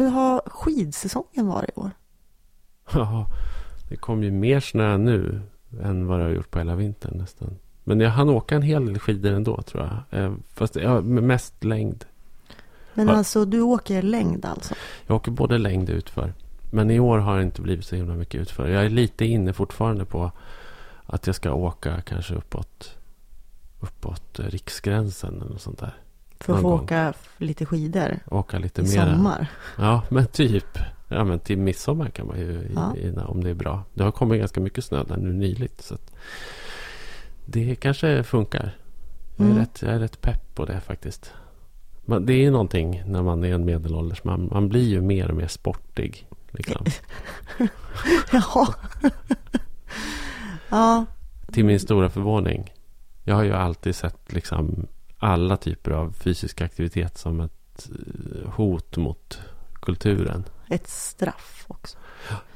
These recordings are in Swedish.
hur har skidsäsongen varit i år? Ja, det kom ju mer snö nu än vad det har gjort på hela vintern nästan. Men jag hann åka en hel del skidor ändå tror jag. Eh, fast ja, mest längd. Men Ja. alltså, du åker längd alltså? Jag åker både längd och utför. Men i år har det inte blivit så himla mycket utför. Jag är lite inne fortfarande på att jag ska åka kanske uppåt, uppåt eh, riksgränsen eller något sånt där. För att få gång. åka lite skidor Åka lite i mer. sommar? Ja, men typ. Ja, men till midsommar kan man ju, i, Ja. i, om det är bra. Det har kommit ganska mycket snö där nu nyligt. Så det kanske funkar. Jag är, Mm. rätt, jag är rätt pepp på det faktiskt. Man, det är ju någonting när man är en medelålders. Man, man blir ju mer och mer sportig. Liksom. Jaha. ja, Till min stora förvåning. Jag har ju alltid sett liksom alla typer av fysisk aktivitet som ett eh, hot mot kulturen. ett straff också.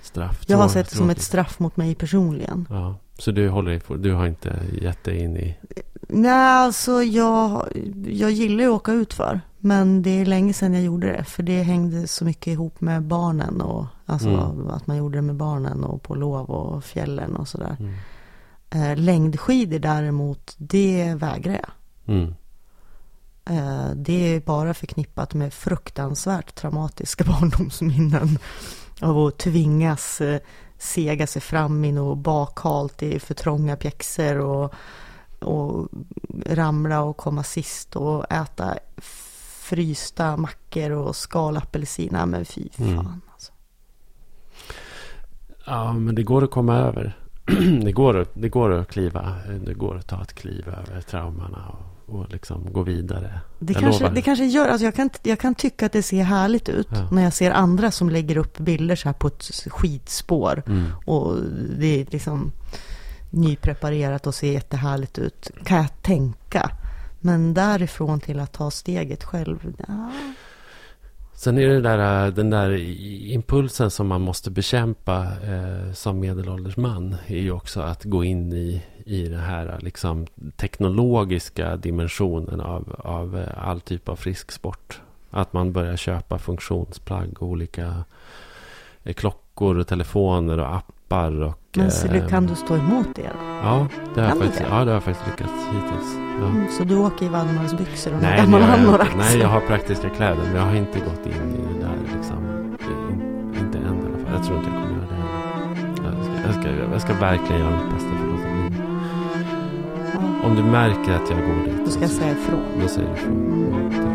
Straff. Jag har sett det som ett straff mot mig personligen. Ja, så du håller på, du har inte gett dig in i... Nej, alltså jag, jag gillar ju att åka ut för. Men det är länge sedan jag gjorde det. För det hängde så mycket ihop med barnen. Och, alltså Mm. att man gjorde det med barnen och på lov och fjällen och sådär. Mm. Eh, längdskidor däremot, det vägrar jag. Mm. Eh, det är bara förknippat med fruktansvärt traumatiska barndomsminnen. Av att tvingas eh, sega sig fram i något bakhalt i för trånga pjäxor och, och ramla och komma sist och äta frysta mackor och skala apelsin. Nej, men fy fan Mm. alltså. Ja, men det går att komma över. det, går det går att kliva. Det går att ta ett kliv över traumorna och, och liksom gå vidare. Det Jag kanske, lovar. det kanske gör, alltså jag kan, jag kan tycka att det ser härligt ut Ja. när jag ser andra som lägger upp bilder så här på ett skidspår. Mm. Och det är liksom nypreparerat och ser jättehärligt ut. Kan jag tänka. Men därifrån till att ta steget själv. Ja. Sen är det där, den där impulsen som man måste bekämpa eh, som medelålders man. Är ju också att gå in i, i den här liksom, teknologiska dimensionen av, av eh, all typ av frisksport. Att man börjar köpa funktionsplagg och olika eh, klockor och telefoner och appar. Och, Men så, eh, kan du stå emot det? Ja, det har jag faktiskt, det? ja, det har faktiskt lyckats hittills. Ja. Mm, så du åker i Wallmarsbyxor och Nej, gammal det inte. Nej, jag har praktiska kläder. Men jag har inte gått in i det där liksom. In, inte än i alla fall. Jag tror inte jag kommer göra det. Jag ska, jag ska, jag ska verkligen göra mitt bästa för. Ja, Om du märker att jag går dit. då ska jag säga ifrån. Då säger du ifrån. Ja, tack.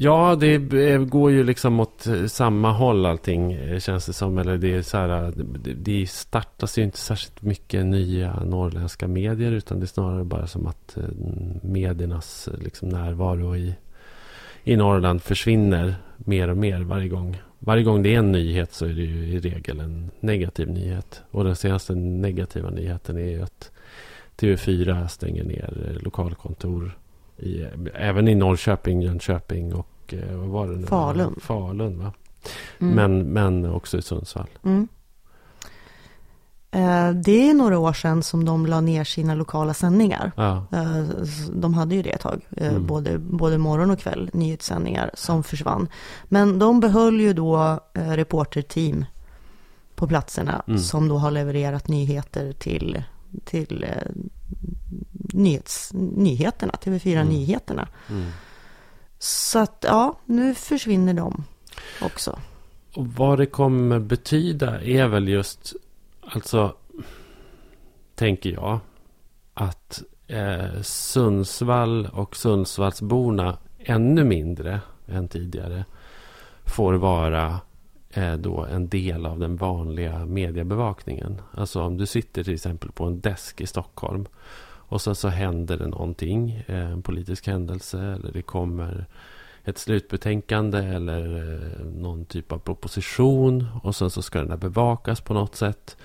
Ja, det går ju liksom åt eh, samma håll allting eh, känns det som. Eller det är så här, eh, det, startas ju inte särskilt mycket nya norrländska medier. Utan det är snarare bara som att mediernas liksom närvaro i, i Norrland försvinner mer och mer varje gång. Varje gång det är en nyhet så är det ju i regel en negativ nyhet. Och den senaste negativa nyheten är ju att TV4 stänger ner lokalkontor i, även i Norrköping, Jönköping och eh, vad var det nu? Falun. Falun va? Mm. Men, men också i Sundsvall. Mm. Eh, Det är några år sedan som de la ner sina lokala sändningar. Ja, Eh, De hade ju det ett tag, Mm. både, både morgon och kväll, nyhetssändningar som försvann. Men de behöll ju då reporterteam på platserna Mm. som då har levererat nyheter till, till nyhets, nyheterna, TV4 Mm. Nyheterna. Så att ja, nu försvinner de också. Och vad det kommer betyda är väl just, alltså, tänker jag, att eh, Sundsvall och Sundsvallsborna ännu mindre än tidigare får vara eh, då en del av den vanliga mediebevakningen. Alltså om du sitter till exempel på en desk i Stockholm och sen så händer det någonting, eh, en politisk händelse eller det kommer ett slutbetänkande eller eh, någon typ av proposition och sen så ska den här bevakas på något sätt.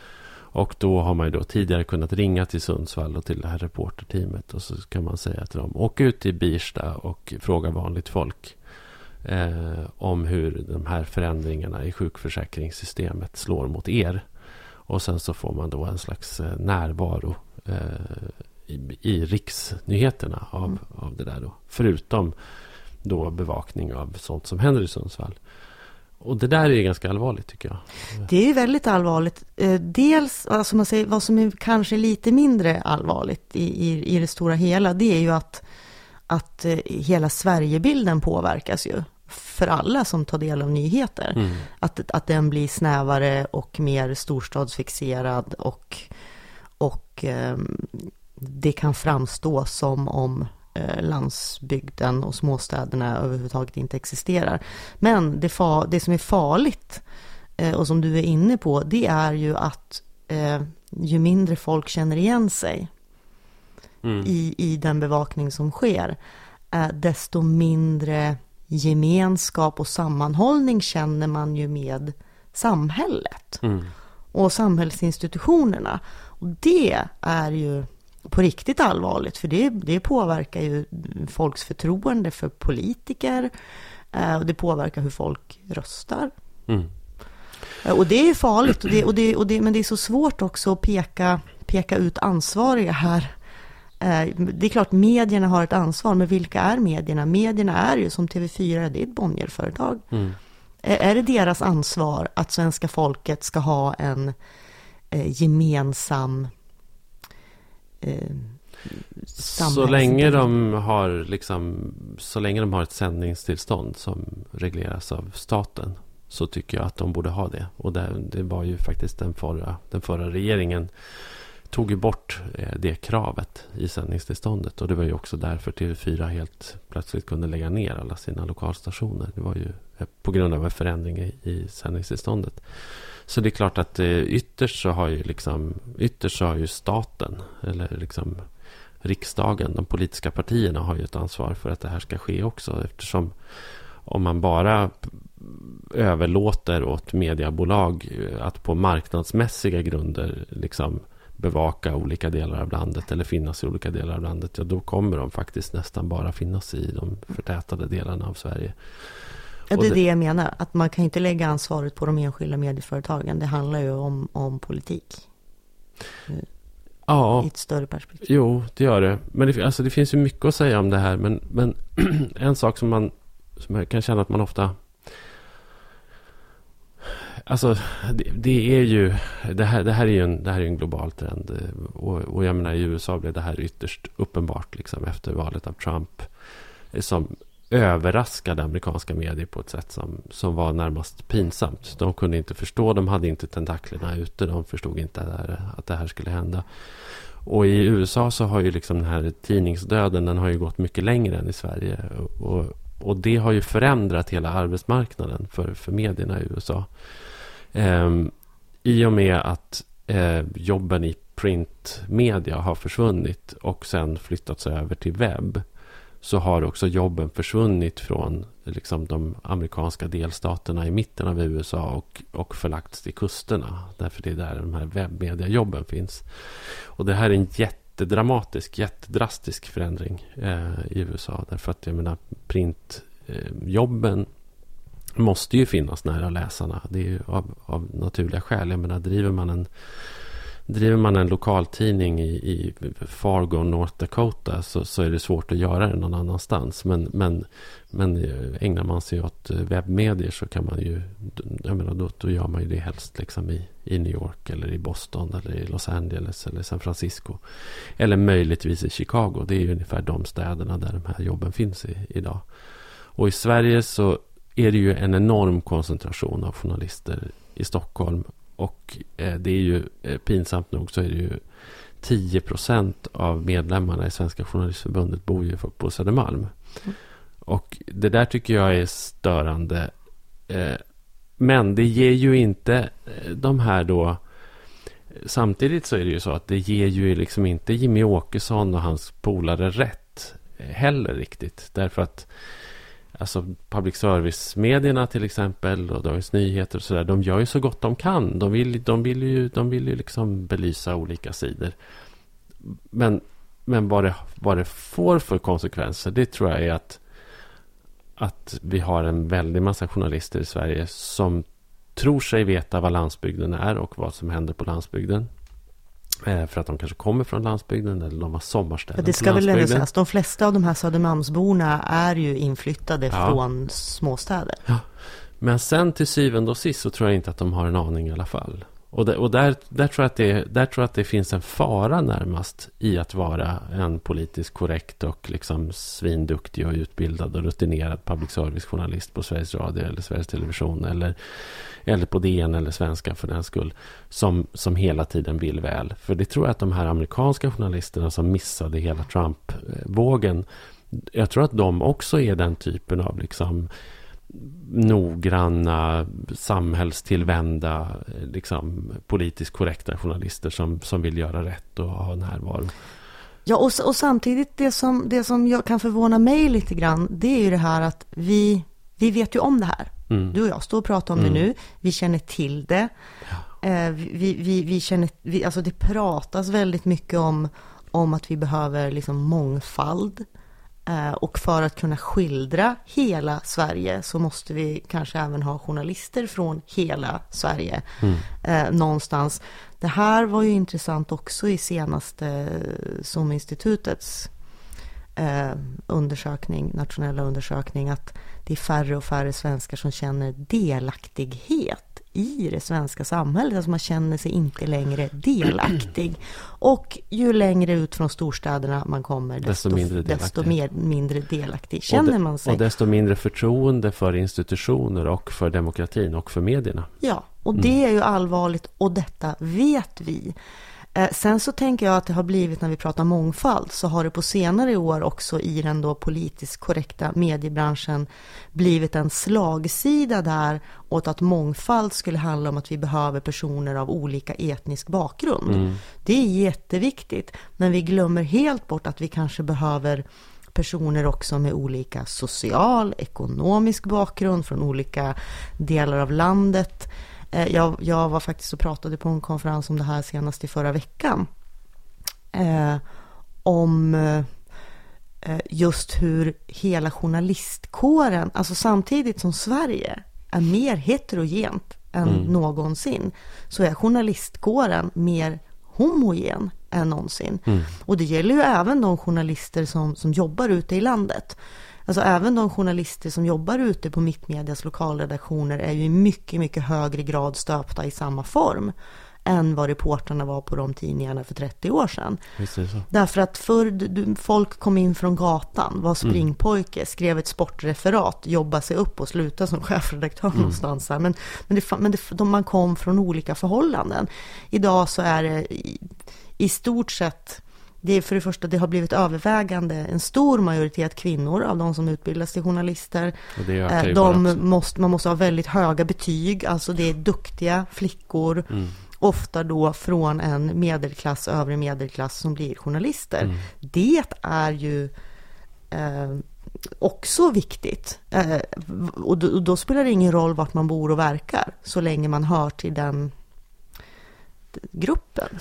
Och då har man ju då tidigare kunnat ringa till Sundsvall och till det här reporterteamet och så kan man säga till dem, åk ut till Birsta och fråga vanligt folk eh, om hur de här förändringarna i sjukförsäkringssystemet slår mot er. Och sen så får man då en slags eh, närvaro eh, i, i riksnyheterna av, mm. av det där då. Förutom då bevakning av sånt som händer i Sundsvall. Och det där är ganska allvarligt tycker jag. Det är väldigt allvarligt. Eh, dels, alltså man säger, vad som är kanske lite mindre allvarligt i, i, i det stora hela, det är ju att, att eh, hela Sverigebilden påverkas ju för alla som tar del av nyheter. Mm. Att, att den blir snävare och mer storstadsfixerad och, och um, det kan framstå som om eh, landsbygden och småstäderna överhuvudtaget inte existerar. Men det, fa det som är farligt eh, och som du är inne på, det är ju att eh, ju mindre folk känner igen sig mm. i, i den bevakning som sker, desto mindre gemenskap och sammanhållning känner man ju med samhället mm. och samhällsinstitutionerna. Och det är ju på riktigt allvarligt, för det, det påverkar ju folks förtroende för politiker eh, och det påverkar hur folk röstar. Mm. Eh, och det är farligt, och det, och det, och det, men det är så svårt också att peka, peka ut ansvariga här. Eh, det är klart medierna har ett ansvar, men vilka är medierna? Medierna är ju som TV4, det är ett Bonnierföretag. Mm. Är det deras ansvar att svenska folket ska ha en gemensam eh, så länge de har liksom, så länge de har ett sändningstillstånd som regleras av staten så tycker jag att de borde ha det. Och det, det var ju faktiskt den förra, den förra regeringen tog ju bort eh, det kravet i sändningstillståndet. Och det var ju också därför TV4 helt plötsligt kunde lägga ner alla sina lokalstationer. Det var ju eh, på grund av en förändring i, i sändningstillståndet. Så det är klart att eh, ytterst så har ju liksom ytterst så har ju staten eller liksom riksdagen, de politiska partierna har ju ett ansvar för att det här ska ske också eftersom om man bara överlåter åt mediebolag eh, att på marknadsmässiga grunder liksom bevaka olika delar av landet eller finnas i olika delar av landet, ja då kommer de faktiskt nästan bara finnas i de förtätade delarna av Sverige. Ja, det är det jag menar. Att man kan inte lägga ansvaret på de enskilda medieföretagen. Det handlar ju om, om politik. Ja. I ett större perspektiv. Jo, det gör det. Men det, alltså, det finns ju mycket att säga om det här. Men, men en sak som man som jag kan känna att man ofta... Alltså, det, det, är ju... Det här, det här är ju en, det här är en global trend. Och, och jag menar, i USA blev det här ytterst uppenbart liksom, efter valet av Trump. Som överraskade amerikanska medier på ett sätt som, som var närmast pinsamt. De kunde inte förstå, de hade inte tentaklerna ute, de förstod inte där, att det här skulle hända. Och i USA så har ju liksom den här tidningsdöden, den har ju gått mycket längre än i Sverige. Och, och det har ju förändrat hela arbetsmarknaden för, för medierna i USA. Ehm, I och med att eh, jobben i printmedia har försvunnit och sen flyttats över till webb så har också jobben försvunnit från liksom, de amerikanska delstaterna i mitten av USA och, och förlagts till kusterna. Därför det är där de här webbmediajobben finns. Och det här är en jättedramatisk, jättedrastisk förändring eh, i USA. Därför att jag menar printjobben eh, måste ju finnas nära läsarna. Det är ju av, av naturliga skäl. Jag menar driver man en driver man en lokaltidning i, i Fargo, North Dakota så, så är det svårt att göra det någon annanstans. Men, men, men eh, ägnar man sig åt eh, webbmedier så kan man ju, jag menar, då, då gör man ju det helst liksom i, i New York eller i Boston eller i Los Angeles eller San Francisco. Eller möjligtvis i Chicago. Det är ju ungefär de städerna där de här jobben finns i, idag. Och i Sverige så är det ju en enorm koncentration av journalister i Stockholm och eh, det är ju eh, pinsamt nog så är det ju 10 procent av medlemmarna i Svenska Journalistförbundet bor ju på Södermalm. Mm. Och det där tycker jag är störande. Eh, men det ger ju inte de här då... Samtidigt så är det ju så att det ger ju liksom inte Jimmy Åkesson och hans polare rätt heller riktigt. Därför att alltså public service-medierna till exempel och Dagens Nyheter och sådär. De gör ju så gott de kan. De vill, de vill ju, de vill ju liksom belysa olika sidor. Men, men vad, det, vad det får för konsekvenser, det tror jag är att, att vi har en väldig massa journalister i Sverige som tror sig veta vad landsbygden är och vad som händer på landsbygden. Eh, för att de kanske kommer från landsbygden eller de har sommarställen Det ska väl ändå sägas, de flesta av de här Södermalmsborna är ju inflyttade ja. från småstäder. Ja. Men sen till syvende och sist så tror jag inte att de har en aning i alla fall. Och, det, och där, där, tror jag att det, där tror jag att det finns en fara närmast i att vara en politiskt korrekt och liksom svinduktig och utbildad och rutinerad public service-journalist på Sveriges Radio eller Sveriges Television eller, eller på DN eller Svenska för den skull. Som, som hela tiden vill väl. För det tror jag att de här amerikanska journalisterna som missade hela Trump-vågen jag tror att de också är den typen av liksom noggranna, samhällstillvända, liksom, politiskt korrekta journalister som, som vill göra rätt och ha närvaro. Ja, och, och samtidigt det som, det som jag kan förvåna mig lite grann, det är ju det här att vi, vi vet ju om det här. Mm. Du och jag står och pratar om mm. det nu, vi känner till det. Ja. Eh, vi, vi, vi känner, vi, alltså det pratas väldigt mycket om, om att vi behöver liksom mångfald. Eh, och för att kunna skildra hela Sverige så måste vi kanske även ha journalister från hela Sverige mm. eh, någonstans. Det här var ju intressant också i senaste SOM-institutets eh, undersökning, nationella undersökning, att det är färre och färre svenskar som känner delaktighet i det svenska samhället. Alltså man känner sig inte längre delaktig. Och ju längre ut från storstäderna man kommer, desto, desto mindre delaktig, desto mer, mindre delaktig känner man sig. Och desto mindre förtroende för institutioner och för demokratin och för medierna. Ja, och det mm. är ju allvarligt och detta vet vi. Eh, sen så tänker jag att det har blivit, när vi pratar mångfald, så har det på senare år också i den då politiskt korrekta mediebranschen blivit en slagsida där åt att mångfald skulle handla om att vi behöver personer av olika etnisk bakgrund. Mm. Det är jätteviktigt, men vi glömmer helt bort att vi kanske behöver personer också med olika social, ekonomisk bakgrund från olika delar av landet. Eh, jag, jag, var faktiskt och pratade på en konferens om det här senast i förra veckan. Eh, om eh, just hur hela journalistkåren, alltså samtidigt som Sverige är mer heterogent än mm. någonsin, så är journalistkåren mer homogen än någonsin. Mm. Och det gäller ju även de journalister som, som jobbar ute i landet. Alltså även de journalister som jobbar ute på Mittmedias lokalredaktioner är ju i mycket, mycket högre grad stöpta i samma form än vad reportrarna var på de tidningarna för 30 år sedan. Därför att förr folk kom in från gatan, var mm. springpojke, mm. skrev ett sportreferat, jobbade sig upp och slutade som chefredaktör mm. någonstans. Men, men, det, men det, de, man kom från olika förhållanden. Idag så är det i, i stort sett det är för det första, det har blivit övervägande en stor majoritet kvinnor av de som utbildas till journalister. Eh, de måste, man måste ha väldigt höga betyg, alltså det är duktiga flickor. Mm. Ofta då från en medelklass, övre medelklass som blir journalister. Mm. Det är ju eh, också viktigt. Eh, och, då, och då spelar det ingen roll vart man bor och verkar, så länge man hör till den gruppen.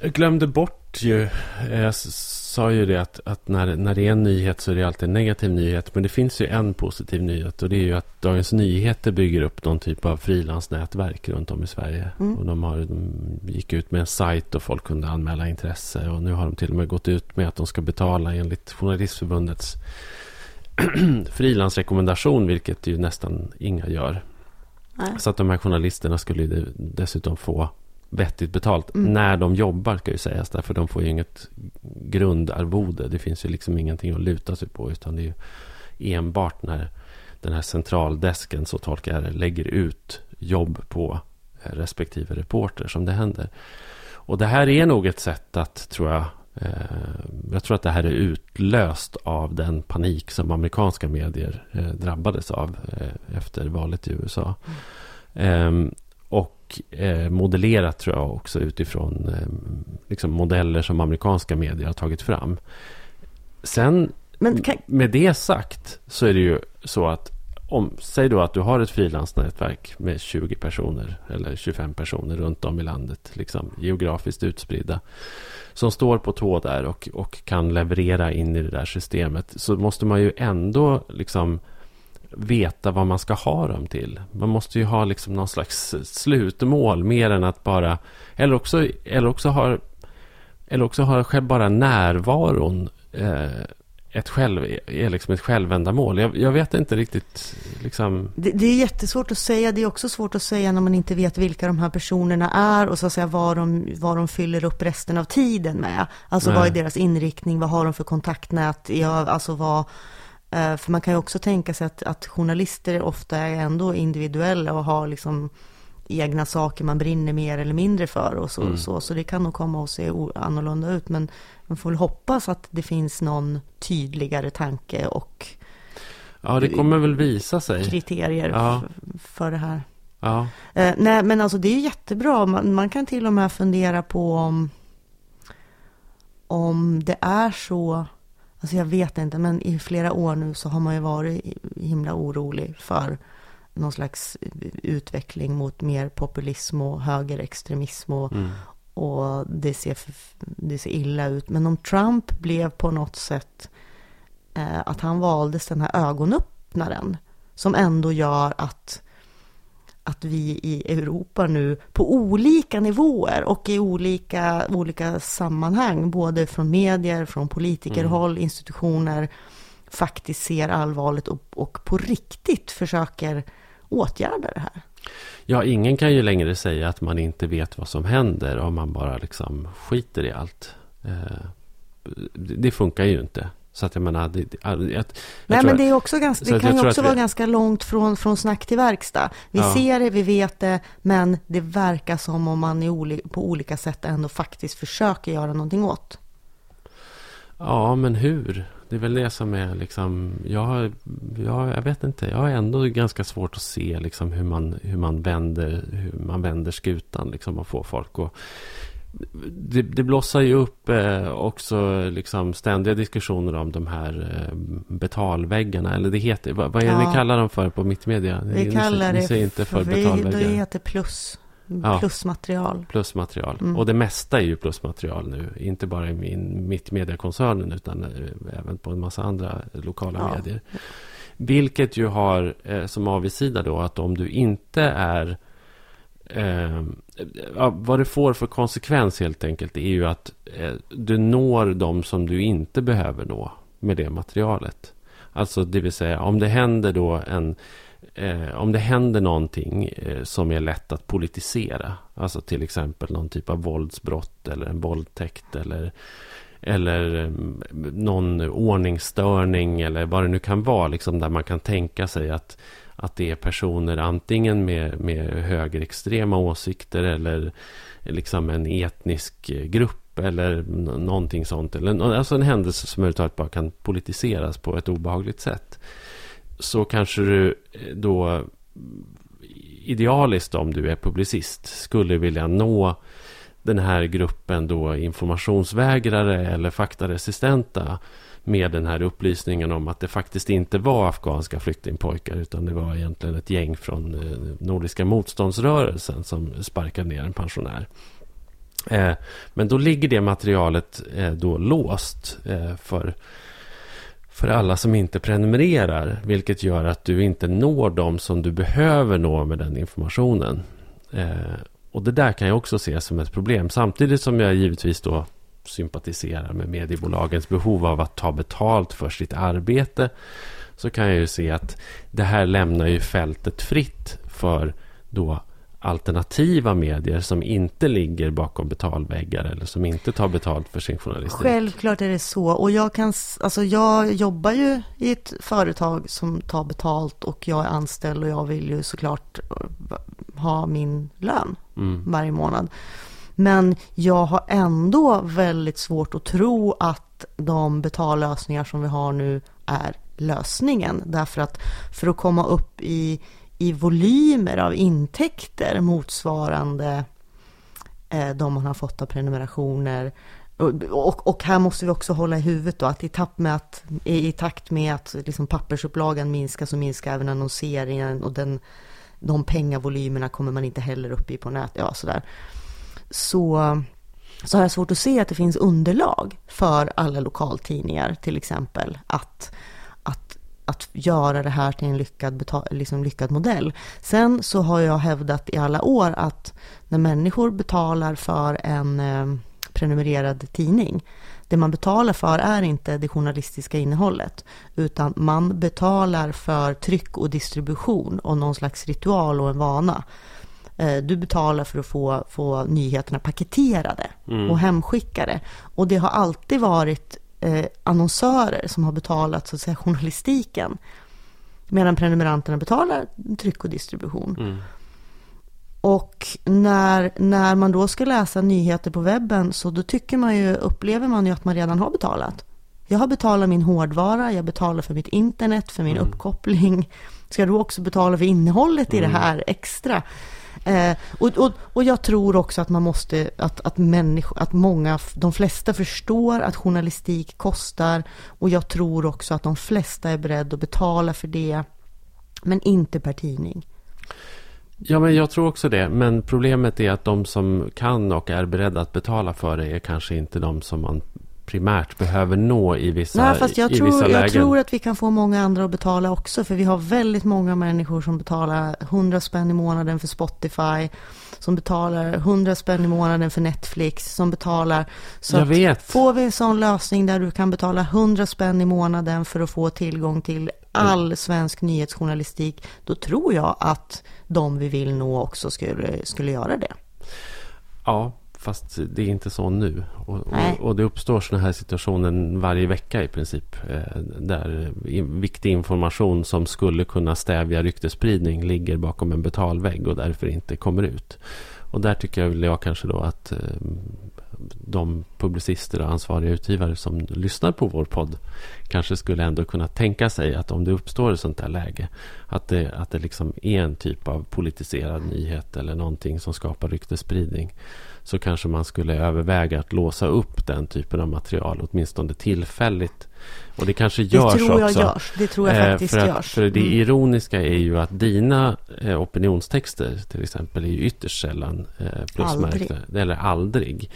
Jag glömde bort ju, jag sa ju det att, att, när, när det är en nyhet så är det alltid en negativ nyhet. Men det finns ju en positiv nyhet och det är ju att Dagens Nyheter bygger upp någon typ av frilansnätverk runt om i Sverige. Mm. Och de, har, de gick ut med en sajt och folk kunde anmäla intresse. Och nu har de till och med gått ut med att de ska betala enligt Journalistförbundets frilansrekommendation, vilket ju nästan inga gör. Nej. Så att de här journalisterna skulle dessutom få vettigt betalt mm. när de jobbar, ska ju sägas. Därför de får ju inget grundarvode. Det finns ju liksom ingenting att luta sig på. Utan det är ju enbart när den här centraldesken, så tolkar jag det, lägger ut jobb på respektive reporter som det händer. Och det här är nog ett sätt att, tror jag, eh, jag tror att det här är utlöst av den panik som amerikanska medier eh, drabbades av eh, efter valet i USA. Mm. Och eh, modellerat tror jag också utifrån eh, liksom modeller som amerikanska medier har tagit fram. Sen kan... med det sagt så är det ju så att om, säg då att du har ett frilansnätverk med 20 personer eller 25 personer runt om i landet, liksom geografiskt utspridda, som står på tå där och, och kan leverera in i det där systemet, så måste man ju ändå liksom veta vad man ska ha dem till. Man måste ju ha liksom någon slags slutmål mer än att bara... Eller också, eller också har eller också har bara närvaron eh, ett, själv, är liksom ett självändamål. Jag, jag vet inte riktigt. Liksom... Det, det, är jättesvårt att säga. Det är också svårt att säga när man inte vet vilka de här personerna är och så att säga vad de, vad de fyller upp resten av tiden med. Alltså Nej. vad är deras inriktning? Vad har de för kontaktnät? Ja, alltså vad, för man kan ju också tänka sig att, att journalister ofta är ändå individuella och har liksom egna saker man brinner mer eller mindre för och så. Mm. Så, så det kan nog komma att se annorlunda ut. Men man får väl hoppas att det finns någon tydligare tanke och Ja, det kommer väl visa sig. Kriterier ja. för det här. Ja. Eh, nej, men alltså det är jättebra. Man, man, kan till och med fundera på om, om det är så. Alltså jag vet inte, men i flera år nu så har man ju varit himla orolig för någon slags utveckling mot mer populism och högerextremism och, mm. och det, ser, det ser illa ut. Men om Trump blev på något sätt eh, att han valdes den här ögonöppnaren som ändå gör att att vi i Europa nu på olika nivåer och i olika, olika sammanhang, både från medier, från politikerhåll, mm. institutioner, faktiskt ser allvarligt och, och på riktigt försöker åtgärda det här. Ja, ingen kan ju längre säga att man inte vet vad som händer om man bara liksom skiter i allt. Eh, det funkar ju inte. Så att jag menar, det, jag, jag Nej, men det, är också ganska, det kan ju också vara vi... ganska långt från, från snack till verkstad. Vi ja. ser det, vi vet det, men det verkar som om man i på olika sätt ändå faktiskt försöker göra någonting åt. Ja, men hur? Det är väl det som är liksom, jag, jag, jag vet inte, jag har ändå ganska svårt att se liksom hur man, hur man, vänder, hur man vänder skutan liksom och får folk att det, det blossar ju upp eh, också liksom ständiga diskussioner om de här eh, betalväggarna. Eller det heter, vad, vad är det ja. ni kallar dem för på mittmedia? Vi ni, kallar ni, det ni inte för, betalväggar. Det heter plus. Plusmaterial. Plusmaterial. Mm. Och det mesta är ju plusmaterial nu. Inte bara i min, Mittmedia-koncernen utan eh, även på en massa andra lokala ja. medier. Vilket ju har eh, som avigsida då att om du inte är... Eh, vad det får för konsekvens helt enkelt är ju att eh, du når de som du inte behöver nå med det materialet. Alltså det vill säga om det händer då en eh, om det händer någonting eh, som är lätt att politisera, alltså till exempel någon typ av våldsbrott eller en våldtäkt eller, eller eh, någon ordningsstörning eller vad det nu kan vara, liksom där man kan tänka sig att, att det är personer antingen med, med högerextrema åsikter eller liksom en etnisk eh, grupp eller någonting sånt. Eller, alltså en händelse som överhuvudtaget bara kan politiseras på ett obehagligt sätt så kanske du eh, då idealiskt om du är publicist skulle vilja nå den här gruppen då informationsvägrare eller faktaresistenta med den här upplysningen om att det faktiskt inte var afghanska flyktingpojkar utan det var egentligen ett gäng från eh, Nordiska motståndsrörelsen som sparkade ner en pensionär. Eh, men då ligger det materialet eh, då låst för för alla som inte prenumererar. Vilket gör att du inte når dem som du behöver nå med den informationen. Eh, och det där kan jag också se som ett problem. Samtidigt som jag givetvis då sympatiserar med mediebolagens behov av att ta betalt för sitt arbete. Så kan jag ju se att det här lämnar ju fältet fritt för då alternativa medier som inte ligger bakom betalväggar eller som inte tar betalt för sin journalistik. Självklart är det så. Och jag, kan, alltså jag jobbar ju i ett företag som tar betalt och jag är anställd och jag vill ju såklart ha min lön mm. varje månad. Men jag har ändå väldigt svårt att tro att de betallösningar som vi har nu är lösningen. Därför att för att komma upp i, i volymer av intäkter motsvarande eh, de man har fått av prenumerationer och, och, här måste vi också hålla i huvudet då att i, takt med att, i takt med att liksom pappersupplagan minskar så minskar även annonseringen och den, de pengavolymerna kommer man inte heller upp i på nätet. Ja, sådär. Så, så har jag svårt att se att det finns underlag för alla lokaltidningar till exempel att, att, att göra det här till en lyckad, liksom lyckad modell. Sen så har jag hävdat i alla år att när människor betalar för en eh, prenumererad tidning. Det man betalar för är inte det journalistiska innehållet, utan man betalar för tryck och distribution och någon slags ritual och en vana. Eh, du betalar för att få, få nyheterna paketerade mm. och hemskickade. Och det har alltid varit eh, annonsörer som har betalat så att säga, journalistiken. Medan prenumeranterna betalar tryck och distribution. Mm. Och när, när man då ska läsa nyheter på webben så då tycker man ju, upplever man ju att man redan har betalat. Jag har betalat min hårdvara, jag betalar för mitt internet, för min mm. uppkoppling. Ska då också betala för innehållet mm. i det mm. här extra? Eh, och, och, och jag tror också att man måste, att, att människor, att många, de flesta förstår att journalistik kostar. Och jag tror också att de flesta är beredda att betala för det. Men inte per tidning. Ja, men jag tror också det. Men problemet är att de som kan och är beredda att betala för det är kanske inte de som man primärt behöver nå i vissa, Nej, fast jag i tror, vissa lägen. Jag tror att vi kan få många andra att betala också. För vi har väldigt många människor som betalar 100 spänn i månaden för Spotify. Som betalar 100 spänn i månaden för Netflix. Som betalar. Så jag vet. Får vi en sån lösning där du kan betala 100 spänn i månaden för att få tillgång till all svensk nyhetsjournalistik. Då tror jag att de vi vill nå också skulle, skulle göra det. Ja, fast det är inte så nu. Och, och, och det uppstår sådana här situationer varje vecka i princip. Eh, där viktig information som skulle kunna stävja ryktespridning ligger bakom en betalvägg och därför inte kommer ut. Och där tycker jag, jag kanske då att eh, de publicister och ansvariga utgivare som lyssnar på vår podd kanske skulle ändå kunna tänka sig att om det uppstår ett sånt här läge att det, att det liksom är en typ av politiserad nyhet eller någonting som skapar ryktespridning så kanske man skulle överväga att låsa upp den typen av material åtminstone tillfälligt. Och det kanske görs det tror jag också. Görs. Det tror jag eh, faktiskt för att, görs. För det mm. ironiska är ju att dina eh, opinionstexter till exempel är ju ytterst sällan eh, plusmärkta. Aldrig. Eller aldrig.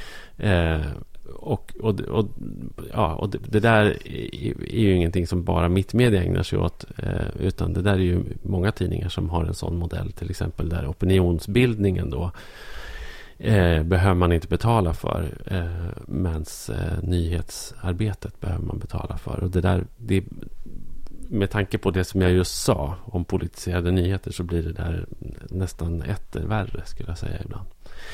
Och, och, och, ja, och det, det, där är ju ingenting som bara Mittmedia ägnar sig åt. Utan det där är ju många tidningar som har en sån modell. Till exempel där opinionsbildningen då eh, behöver man inte betala för. Eh, Medan eh, nyhetsarbetet behöver man betala för. Och det där, det, med tanke på det som jag just sa om politiserade nyheter så blir det där nästan etter värre skulle jag säga ibland.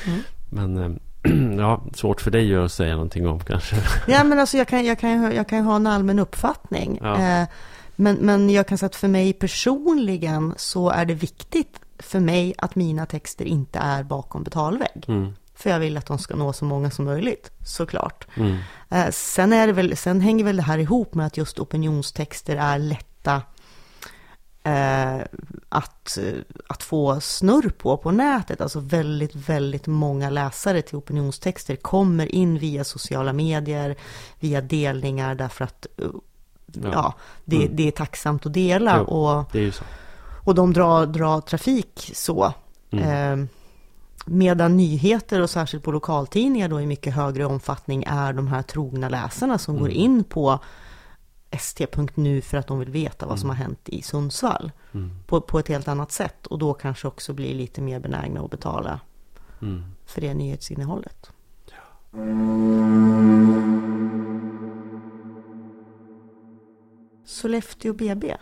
Mm. Men eh, ja, svårt för dig att säga någonting om kanske. Ja, men alltså jag kan, jag kan, jag kan ha en allmän uppfattning. Ja. Eh, men, men jag kan säga att för mig personligen så är det viktigt för mig att mina texter inte är bakom betalvägg. Mm. För jag vill att de ska nå så många som möjligt, såklart. Mm. Eh, sen, är det väl, sen hänger väl det här ihop med att just opinionstexter är lätta eh, att, att få snurr på på nätet. Alltså väldigt, väldigt många läsare till opinionstexter kommer in via sociala medier, via delningar därför att ja, ja det, mm. det, är tacksamt att dela. Jo, och, det är ju så. Och de drar, drar trafik så. Mm. Eh, Medan nyheter och särskilt på lokaltidningar då i mycket högre omfattning är de här trogna läsarna som mm. går in på st.nu för att de vill veta vad som har hänt i Sundsvall. Mm. På, på ett helt annat sätt och då kanske också blir lite mer benägna att betala mm. för det nyhetsinnehållet. Ja. Sollefteå BB.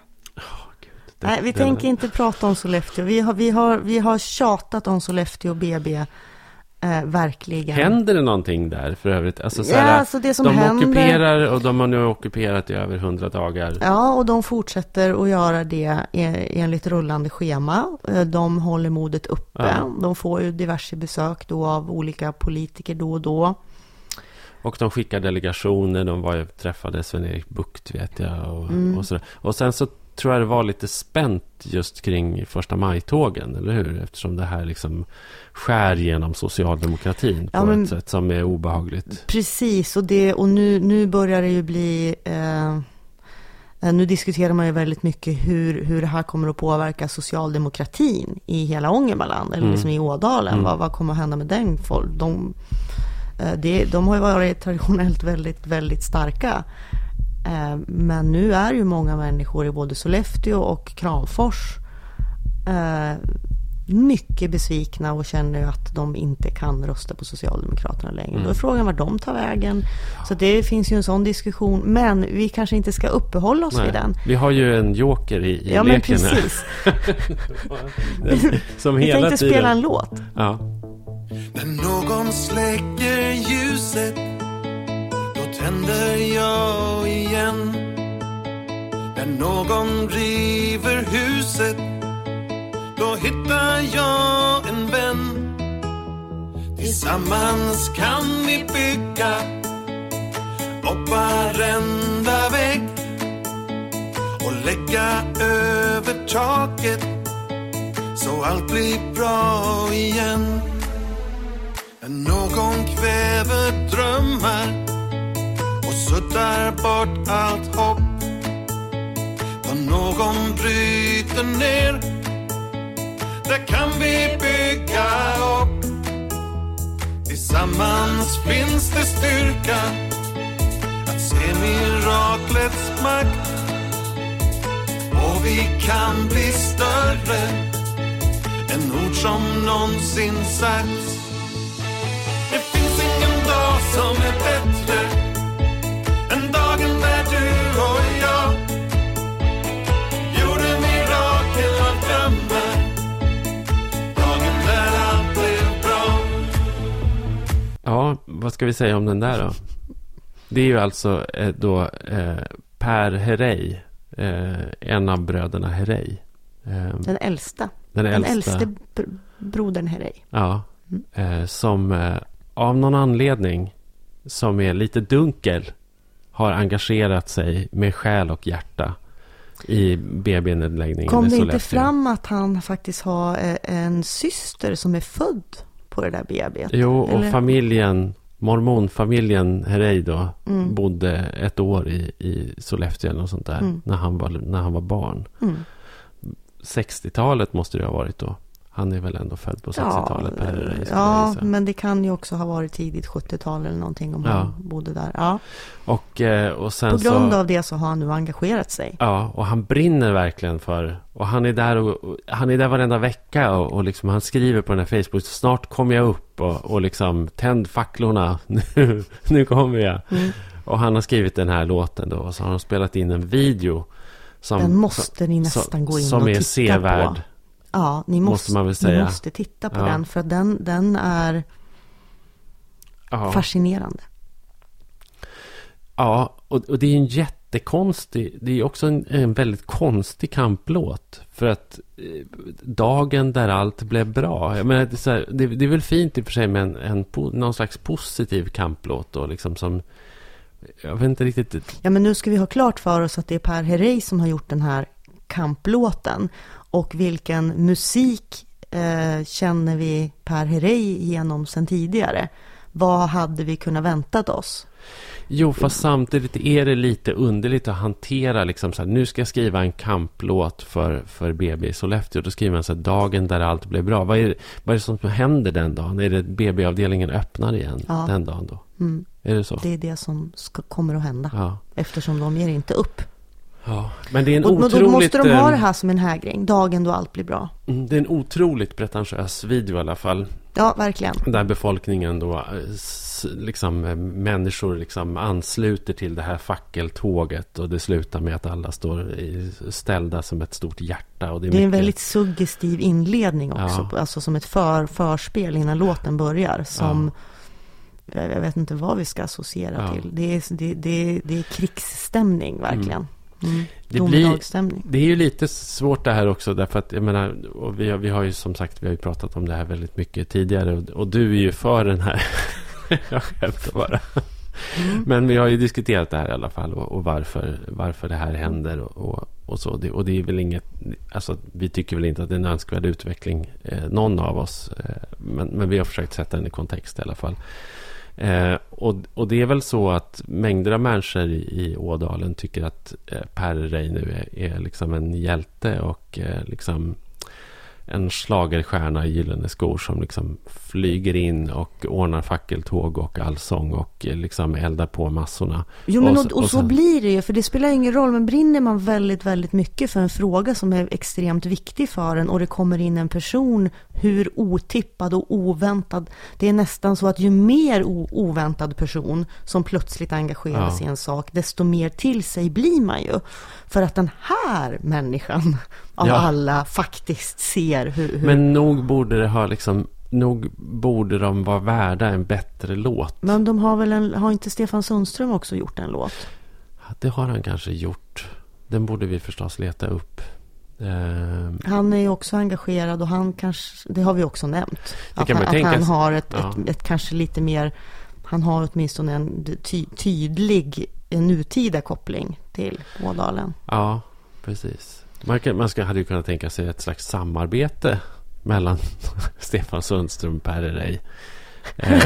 Det, Nej, vi tänker är... inte prata om Sollefteå. Vi har, vi, har, vi har tjatat om Sollefteå BB Eh, verkligen. Händer det någonting där för övrigt? Alltså, så Ja, alltså det som de händer- ockuperar och de har nu ockuperat i över hundra dagar. Ja, och de fortsätter att göra det e- enligt rullande schema. Eh, De håller modet uppe. Ja. De får ju diverse besök då av olika politiker då och då. Och de skickar delegationer. De var ju, träffade Sven-Erik Bucht vet jag. Och, Mm. och, och sen så tror jag det var lite spänt just kring första maj-tågen. Eller hur? Eftersom det här liksom skär genom socialdemokratin Ja, på men- ett sätt som är obehagligt. Precis, och, det, och nu, nu börjar det ju bli... Eh, eh, nu diskuterar man ju väldigt mycket hur, hur det här kommer att påverka socialdemokratin i hela Ångermanland, eller Mm. liksom i Ådalen. Mm. Vad, vad kommer att hända med den? Folk? De, eh, det, de har ju varit traditionellt väldigt, väldigt starka. Eh, men nu är ju många människor i både Sollefteå och Kramfors eh, mycket besvikna och känner att de inte kan rösta på Socialdemokraterna längre. Mm. Då är frågan var de tar vägen. Så det finns ju en sån diskussion. Men vi kanske inte ska uppehålla oss vid den. Vi har ju en joker i, i Ja men leken här. precis. Den, som Vi hela tänkte tiden... spela en låt. Ja. När någon släcker ljuset tänder jag igen. När någon river huset Då hittar jag en vän. Tillsammans kan vi bygga upp varenda vägg och lägga över taket så allt blir bra igen. När någon kväver drömmar suddar bort allt hopp. Då någon bryter ner, där kan vi bygga upp. Tillsammans finns det styrka att se miraklets makt. Och vi kan bli större än ord som någonsin sagts. Det finns ingen dag som är bättre vad ska vi säga om den där då? Det är ju alltså eh, då eh, Per Herrey. Eh, en av bröderna Herrey. Eh, Den äldsta. den Den äldsta. äldste br- brodern Herrey. Ja. Eh, som av någon anledning som är lite dunkel har engagerat sig med själ och hjärta i BB-nedläggningen Kom det inte fram att han faktiskt har en syster som är född på det där BB? Jo, och Eller- familjen, mormonfamiljen Herrey då, Mm. bodde ett år i, i Sollefteå eller något sånt där, Mm. när, han var, när han var barn. Mm. 60-talet måste det ha varit då. Han är väl ändå född på 60-talet, Per Herrey, skulle jag ja men det kan ju också ha varit tidigt 70-tal eller någonting om Ja. han bodde där. Ja. Och, eh, och sen På grund så... av det så har han nu engagerat sig. Ja, och han brinner verkligen för... Och han är där, och, och, han är där varenda vecka och, och liksom, han skriver på den här Facebook. Snart kommer jag upp och, och liksom tänd facklorna. Nu, nu kommer jag. Mm. Och han har skrivit den här låten då. Och så har han spelat in en video. Som, Den måste ni som- nästan gå in som och är titta sevärd. Ja, ni Måste måste, man väl ni säga. måste titta på Ja. den för den, den är Ja, fascinerande. ja och, och det är en jättekonstig... Det är också en, en väldigt konstig kamplåt. För att eh, dagen där allt blev bra. Jag menar, det, är så här, det, det är väl fint i och för sig med en, en, någon slags positiv kamplåt då. Liksom som... Jag vet inte riktigt... Ja, men nu ska vi ha klart för oss att det är Per Herrey som har gjort den här kamplåten. Och vilken musik eh, känner vi Per Herrey genom sen tidigare? Vad hade vi kunnat väntat oss? Jo, fast samtidigt är det lite underligt att hantera liksom så här, nu ska jag skriva en kamplåt för, för BB i Sollefteå. Då skriver man så här, dagen där allt blev bra. Vad är, det, vad är det som händer den dagen? Är det BB-avdelningen öppnar igen Ja. den dagen då? Mm, Är det så? det är det som ska, kommer att hända. Ja. Eftersom de ger inte upp. Ja. Men det är en Och, otroligt... då måste de ha eh, det här som en hägring. Dagen då allt blir bra. mm, Det är en otroligt pretentiös video i alla fall. Ja, verkligen. Där befolkningen då, eh, liksom eh, människor liksom ansluter till det här fackeltåget. Och det slutar med att alla står ställda som ett stort hjärta. Och det är, Det är en mycket- väldigt suggestiv inledning också. Ja. Alltså som ett för, förspel innan låten börjar. Som, jag jag vet inte vad vi ska associera Ja. till. Det är, det, det, det är krigsstämning verkligen. Mm. Det blir-. Det är ju lite svårt det här också därför att jag menar, och vi, har, vi har ju som sagt, vi har ju pratat om det här väldigt mycket tidigare och, och du är ju för den här, jag skämtar bara. Mm. Men vi har ju diskuterat det här i alla fall och, och varför, varför det här händer och, och, och så. Det, och det är väl inget, alltså vi tycker väl inte att det är en önskvärd utveckling, eh, någon av oss. Eh, men, men vi har försökt sätta den i kontext i alla fall. Eh, och, och det är väl så att mängder av människor i, i Ådalen tycker att eh, Per Rey nu är, är liksom en hjälte och eh, liksom en schlagerstjärna i gyllene skor som liksom flyger in och ordnar fackeltåg och allsång och eh, liksom eldar på massorna. Jo, men Och och, så- och, så sen- blir det ju. För det spelar ingen roll. Men brinner man väldigt, väldigt mycket för en fråga som är extremt viktig för en och det kommer in en person hur otippad och oväntad. Det är nästan så att ju mer oväntad person som plötsligt engagerar Ja. sig i en sak, desto mer till sig blir man ju. För att den här människan av Ja. alla faktiskt ser hur... hur Men nog borde det ha liksom Nog borde de vara värda en bättre låt. men de har väl en, har inte Stefan Sundström också gjort en låt? Det har han kanske gjort. Den borde vi förstås leta upp. Eh, Han är ju också engagerad och han kanske, det har vi också nämnt. Det Att, han, att han har ett, Ja. ett, ett kanske lite mer, han har åtminstone en ty, tydlig en nutida koppling till Ådalen. Ja, precis. Man, kan, man ska, hade ju kunnat tänka sig ett slags samarbete mellan Stefan Sundström Per Rey. Eh,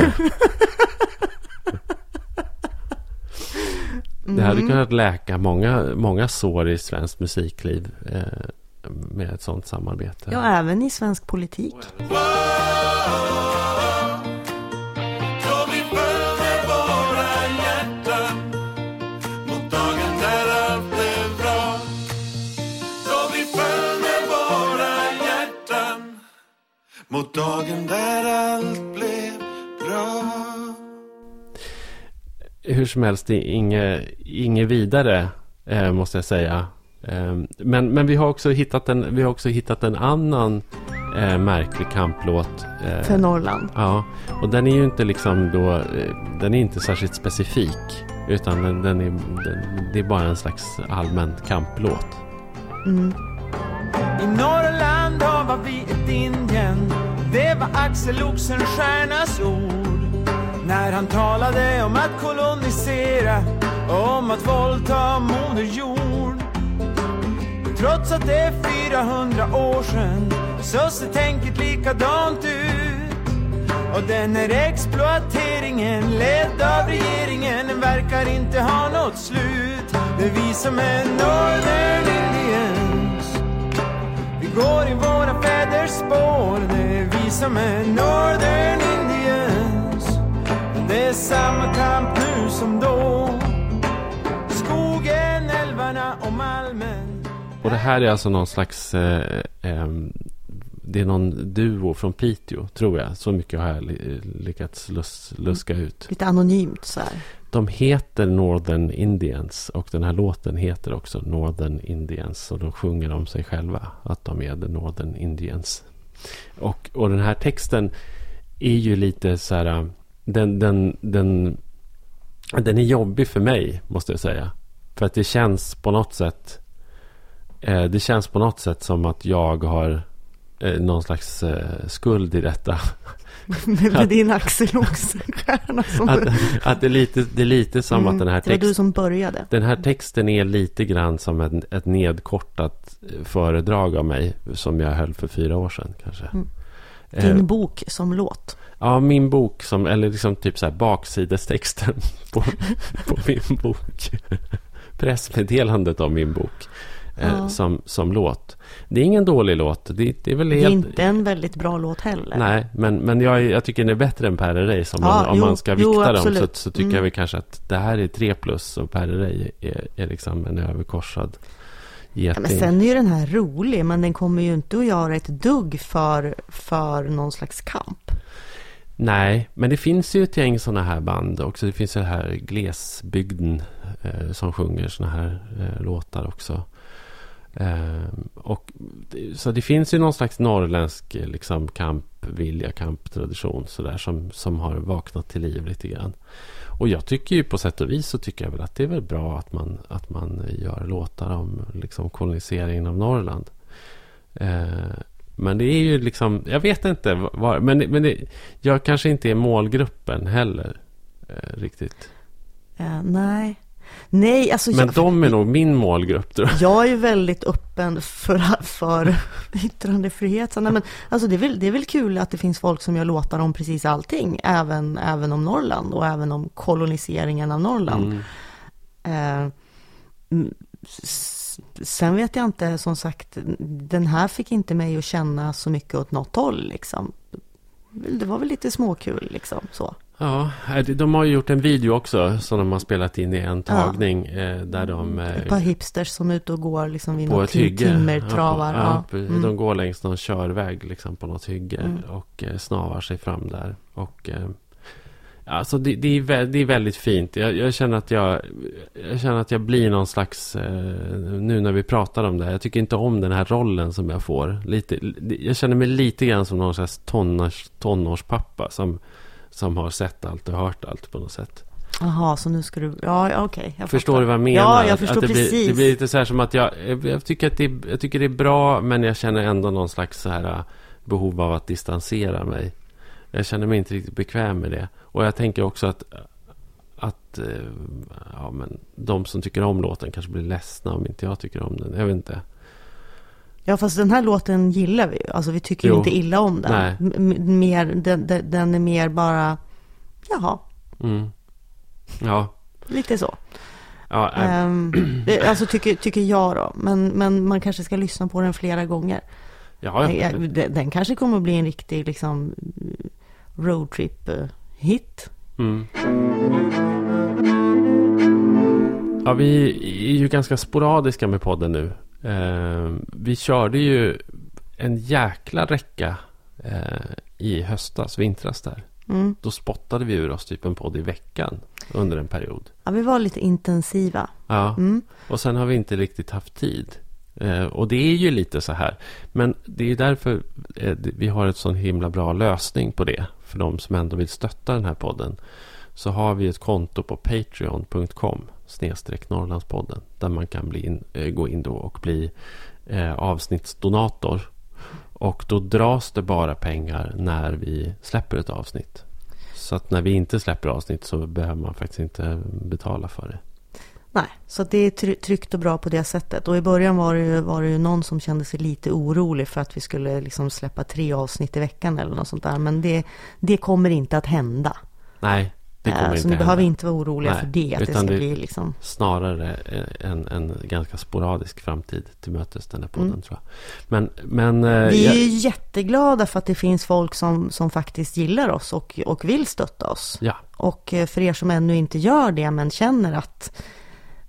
det hade Mm. kunnat läka många, många sår i svenskt musikliv eh, med ett sånt samarbete. Ja, även i svensk politik. Så mot dagen där allt blev bra. Hur som helst, det är inget, inget vidare, eh, måste jag säga. Eh, men, men vi har också hittat en, vi har också hittat en annan eh, märklig kamplåt. eh, För Norrland. Ja, och den är ju inte liksom då, eh, den är inte särskilt specifik. Utan den, den är, den, det är bara en slags allmän kamplåt. Mm var Axel Oxenstiernas ord När han talade om att kolonisera Om att våldta moder jord Trots att det är 400 år sedan Så ser tänket likadant ut och den här exploateringen ledd av regeringen verkar inte ha något slut. Det är vi som är Northern Indians. Vi går i våra fäders spår. Som är Northern Indians. Det är samma kamp nu som då. Skogen, älvarna och malmen. Och det här är alltså någon slags... Eh, ehm, det är någon duo från Piteå, tror jag. Så mycket har jag lyckats lus, luska ut. Lite anonymt så här. De heter Northern Indians och den här låten heter också Northern Indians. Och de sjunger om sig själva att de är the Northern Indians. Och, och den här texten är ju lite så här... Äh, den, den, den, den är jobbig för mig, måste jag säga. För att det känns på något sätt... Eh, det känns på något sätt som att jag har eh, någon slags eh, skuld i detta. Med, med din Axel Oxenstierna som... Att, att det, är lite, det är lite som Mm, att den här det var texten... du som började. Den här texten är lite grann som ett, ett nedkortat eh, föredrag av mig som jag höll för fyra år sedan kanske. Mm. Eh, Din bok som låt. ja, min bok som, eller liksom typ så här baksidestexten på, på min bok. Pressmeddelandet om min bok eh, Ja. som, som låt. Det är ingen dålig låt. Det, det är väl Det är helt... inte en väldigt bra låt heller. Nej, men, men jag, jag tycker den är bättre än Per Rey. Om, Ja, man, om jo, man ska jo, vikta dem så, så tycker Mm. jag väl kanske att det här är tre plus och Per Rey är, är liksom en överkorsad Ja, geting. men sen är ju den här rolig, men den kommer ju inte att göra ett dugg för, för någon slags kamp. Nej, men det finns ju ett gäng sådana här band också. Det finns ju det här Glesbygden eh, som sjunger sådana här eh, låtar också. Eh, och, så det finns ju någon slags norrländsk eh, liksom, kampvilja, kamptradition sådär, som, som har vaknat till liv lite grann. Och jag tycker ju på sätt och vis så tycker jag väl att det är väl bra att man, att man gör låtar om liksom, koloniseringen av Norrland. Eh, men det är ju liksom, jag vet inte, var, men, men det, jag kanske inte är målgruppen heller. Eh, riktigt. Uh, nej. Nej, alltså Men jag, de är nog min målgrupp tror jag. jag är väldigt öppen för, för yttrandefrihet. Så, nej, men, alltså, det, är väl, det är väl kul att det finns folk som gör låtar om precis allting. Även, även om Norrland och även om koloniseringen av Norrland. Mm. Eh, sen vet jag inte, som sagt, den här fick inte mig att känna så mycket åt något håll liksom. Det var väl lite småkul liksom så. Ja, eh, de har ju gjort en video också som de har spelat in i en tagning. Eh, där de... Eh, Ett par hipsters som är ute och går liksom vid på något timmertravar. Ja, på, ja, Ja, mm. De går längs någon körväg liksom, på något hygge Mm. och snavar sig fram där. Och, alltså det, det, är det är väldigt fint. Jag, jag, känner att jag, jag känner att jag blir någon slags... Nu när vi pratar om det här. Jag tycker inte om den här rollen som jag får. Lite, jag känner mig lite grann som någon slags tonårs, tonårspappa som, som har sett allt och hört allt på något sätt. Jaha, så nu ska du... Ja, okej. jag Förstår fattar. du vad jag menar? Ja, jag förstår att det precis. Blir, det blir lite så här som att jag, jag, tycker att det, jag tycker det är bra, men jag känner ändå någon slags så här äh, behov av att distansera mig. Jag känner mig inte riktigt bekväm med det. Och jag tänker också att, att eh, ja, men de som tycker om låten kanske blir ledsna om inte jag tycker om den. Jag vet inte. Ja, fast den här låten gillar vi ju. Alltså vi tycker Jo. inte illa om den. M- mer, den, den, är mer bara... Jaha, Mm. Ja. lite så. ja äh, alltså tycker, tycker jag då. Men, men man kanske ska lyssna på den flera gånger. ja, ja. Eh, Den, den kanske kommer att bli en riktig liksom roadtrip-hit. Mm. Ja, vi är ju ganska sporadiska med podden nu. Eh, vi körde ju en jäkla räcka eh, i höstas, vintras där. Mm. Då spottade vi ur oss typ en podd i veckan under en period. Ja, vi var lite intensiva. Ja, Mm. och sen har vi inte riktigt haft tid. Eh, och det är ju lite så här. Men det är ju därför eh, vi har ett sån himla bra lösning på det. För de som ändå vill stötta den här podden. Så har vi ett konto på patreon.com snedstreck Norrlandspodden. Där man kan bli in, eh, gå in då och bli eh, avsnittsdonator. Och då dras det bara pengar när vi släpper ett avsnitt. Så att när vi inte släpper avsnitt så behöver man faktiskt inte betala för det. Nej, så det är try- tryggt och bra på det sättet. Och i början var det, ju, var det ju någon som kände sig lite orolig för att vi skulle liksom släppa tre avsnitt i veckan eller något sånt där. Men det, det kommer inte att hända. Nej, det Eh, inte så ni hända. behöver inte vara oroliga Nej, för det. Att det utan ska det- bli liksom... Snarare en, en ganska sporadisk framtid till mötes den här podden Mm. tror jag. Men, men eh, Vi är jag- jätteglada för att det finns folk som, som faktiskt gillar oss och, och vill stötta oss. ja, Och eh, för er som ännu inte gör det men känner att,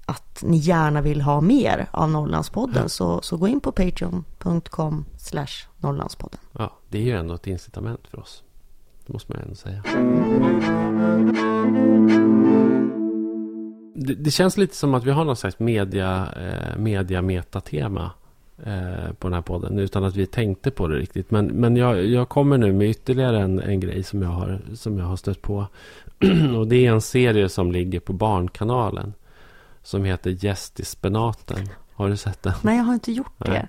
att ni gärna vill ha mer av Norrlandspodden så, så gå in på patreon.com slash Norrlandspodden. ja, det är ju ändå ett incitament för oss. Det måste man ändå säga. Det, det känns lite som att vi har någon slags media, eh, media metatema eh, på den här podden. Utan att vi tänkte på det riktigt. Men, men jag, jag kommer nu med ytterligare en, en grej som jag, har, som jag har stött på. Och det är en serie som ligger på Barnkanalen. Som heter Gäst i spenaten. Har du sett den? Nej, jag har inte gjort det.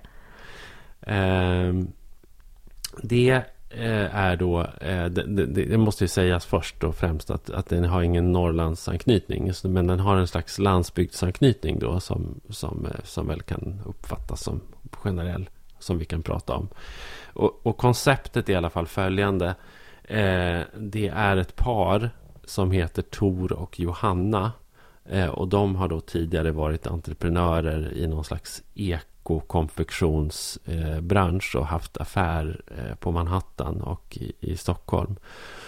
Ehm, det eh, Eh, är då, eh, det, det, det måste ju sägas först och främst att, att den har ingen Norrlandsanknytning. Men den har en slags landsbygdsanknytning då som, som, eh, som väl kan uppfattas som generell. Som vi kan prata om. Och, och konceptet är i alla fall följande. Eh, det är ett par som heter Tor och Johanna. Eh, och de har då tidigare varit entreprenörer i någon slags ekokonfektionsbransch och haft affär eh, på Manhattan och i, Stockholm.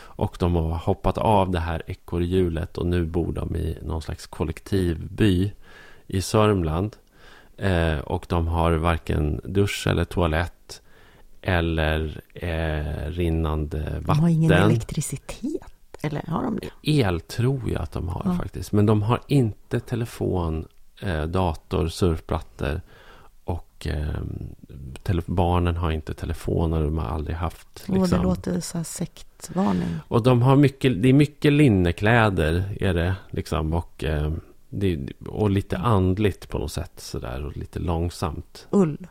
Och de har hoppat av det här ekorrhjulet och nu bor de i någon slags kollektivby i Sörmland. Eh, och de har varken dusch eller toalett. eller rinnande De har ingen vatten. elektricitet. Eller har de det? El tror jag att de har Ja. faktiskt. Men de har inte telefon, eh, dator, surfplattor. Och eh, barnen har inte telefoner. De har aldrig haft. Liksom. det låter så här sektvarning. Och de har mycket, det är mycket linnekläder. Är det, liksom, och, eh, det, och lite andligt på något sätt. Sådär, och lite långsamt. Ull.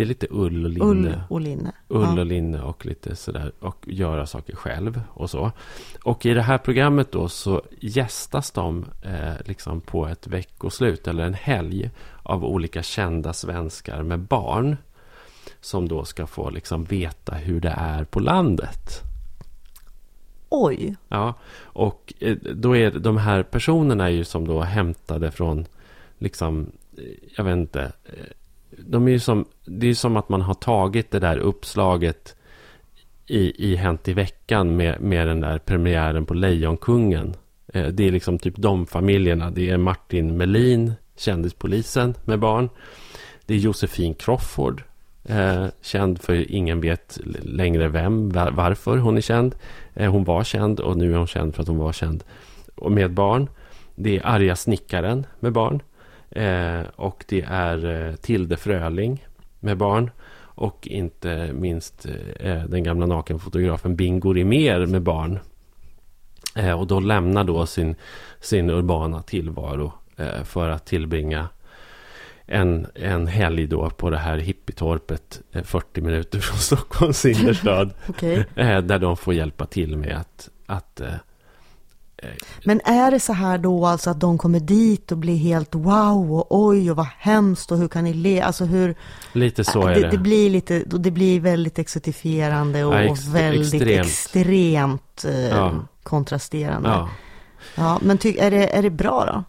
Det är lite ull och linne. Ull och linne. Ull Ja. och linne och lite sådär. Och göra saker själv och så. Och i det här programmet då så gästas de eh, liksom på ett veckoslut eller en helg av olika kända svenskar med barn. Som då ska få liksom veta hur det är på landet. Oj. Ja, och eh, då är de här personerna är ju som då hämtade från, liksom, eh, jag vet inte. De är ju som, det är som att man har tagit det där uppslaget i, i Hänt i veckan med, med den där premiären på Lejonkungen. Eh, det är liksom typ de familjerna. Det är Martin Melin, kändispolisen med barn. Det är Josefin Crawford, eh, känd för ingen vet längre vem, var, varför hon är känd. Eh, hon var känd och nu är hon känd för att hon var känd. Och med barn. Det är Arga snickaren med barn. Eh, och det är eh, Tilde Fröling med barn. Och inte minst eh, den gamla nakenfotografen Bingo Rimér med barn. Eh, och då lämnar då sin, sin urbana tillvaro eh, för att tillbringa en, en helg då på det här hippietorpet eh, 40 minuter från Stockholms innerstad. Eh, där de får hjälpa till med att, att eh, Men är det så här då alltså att de kommer dit och blir helt wow och oj och vad hemskt och hur kan ni le? Alltså hur... lite så är det, det. det blir lite, det blir väldigt exotifierande och, Ja, och ex- väldigt extremt. extremt, eh, Ja. kontrasterande. Ja. Ja, men ty, är, det, är det bra då?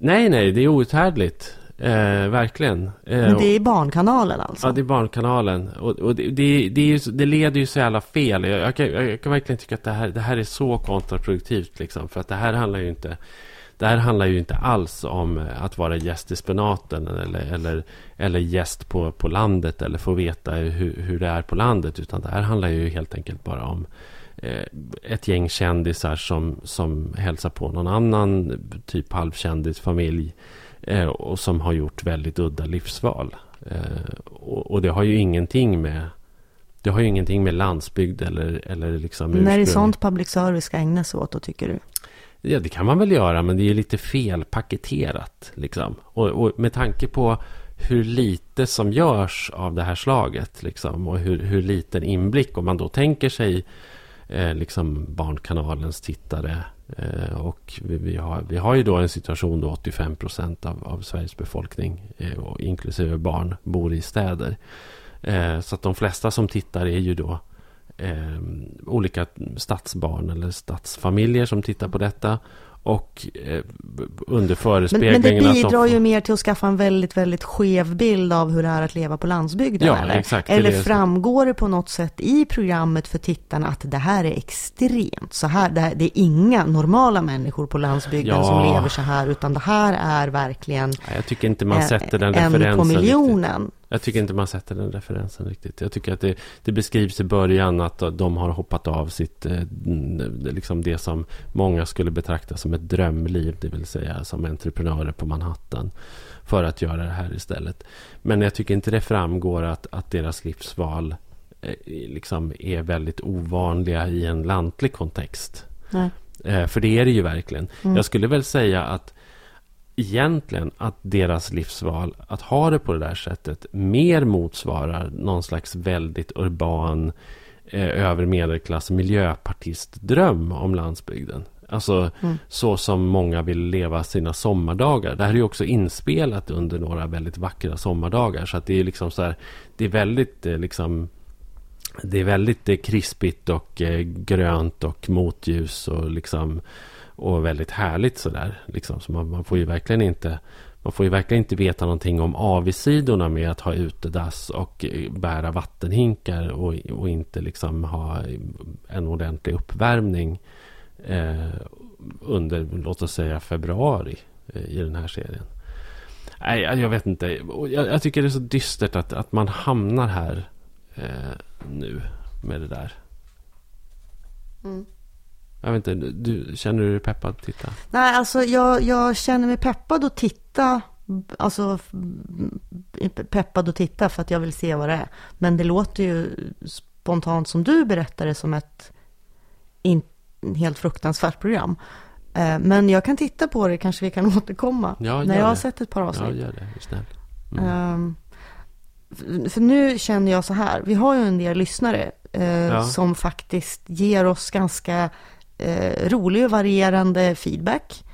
Nej, nej, det är outhärdligt. Eh, verkligen. Eh, Men det är Barnkanalen alltså? Ja, det är Barnkanalen. Och, och det, det, det, ju, det leder ju så jävla fel. Jag, jag, kan, jag kan verkligen tycka att det här, det här är så kontraproduktivt. Liksom, för att det här handlar ju inte... Det här handlar ju inte alls om att vara gäst i spenaten eller, eller, eller gäst på, på landet eller få veta hur, hur det är på landet. Utan det här handlar ju helt enkelt bara om eh, ett gäng kändisar som, som hälsar på någon annan typ halvkändisfamilj eh, och som har gjort väldigt udda livsval. Eh, och, det har ju ingenting med det har ju ingenting med landsbygd eller, eller liksom När är det ursprung- sånt public service ska ägna sig åt då tycker du? Ja, det kan man väl göra, men det är lite fel paketerat. Liksom. Och, och med tanke på hur lite som görs av det här slaget liksom, och hur, hur liten inblick, om man då tänker sig eh, liksom Barnkanalens tittare eh, Eh, och vi, vi, har, vi har ju då en situation då 85 procent av, av Sveriges befolkning, eh, och inklusive barn, bor i städer. Eh, så att de flesta som tittar är ju då eh, olika stadsbarn eller stadsfamiljer som tittar på detta. Och eh, under Men, men förespeglingen det de bidrar får- ju mer till att skaffa en väldigt, väldigt skev bild av hur det är att leva på landsbygden. Ja, eller exakt, eller det framgår det på något sätt i programmet för tittarna att det här är extremt? Så här, det, här, det är inga normala människor på landsbygden Ja. som lever så här, utan det här är verkligen Jag tycker inte man sätter den en referensen på riktigt. Jag tycker inte man sätter den referensen riktigt. Jag tycker att det, det beskrivs i början att de har hoppat av sitt, eh, liksom det som många skulle betrakta som ett drömliv, det vill säga som entreprenörer på Manhattan, för att göra det här istället. Men jag tycker inte det framgår att, att deras livsval eh, liksom är väldigt ovanliga i en lantlig kontext. Nej. Eh, för det är det ju verkligen. Mm. Jag skulle väl säga att egentligen att deras livsval, att ha det på det där sättet, mer motsvarar någon slags väldigt urban, eh, över medelklass miljöpartistdröm om landsbygden. Alltså Mm. så som många vill leva sina sommardagar. Det här är ju också inspelat under några väldigt vackra sommardagar. Så att det är liksom så här, det är väldigt eh, liksom det är väldigt eh, krispigt och eh, grönt och motljus och liksom och väldigt härligt sådär. Liksom. Så man, man får ju verkligen inte man får ju verkligen inte veta någonting om avigsidorna med att ha utedass och eh, bära vattenhinkar och, och inte liksom ha en ordentlig uppvärmning eh, under, låt oss säga februari eh, i den här serien. Nej, jag vet inte. Jag, jag tycker det är så dystert att, att man hamnar här eh, nu med det där. Mm. Jag vet inte, du, känner du dig peppad att titta? Nej, alltså jag, jag känner mig peppad att titta. Alltså peppad att titta för att jag vill se vad det är. Men det låter ju spontant som du berättade som ett in, helt fruktansvärt program. Eh, Men jag kan titta på det, kanske vi kan återkomma. Ja, när jag har det. sett ett par Ja, avsnitt. gör det. Snäll. Mm. För- För nu känner jag så här, vi har ju en del lyssnare eh, Ja. som faktiskt ger oss ganska eh, rolig och varierande feedback.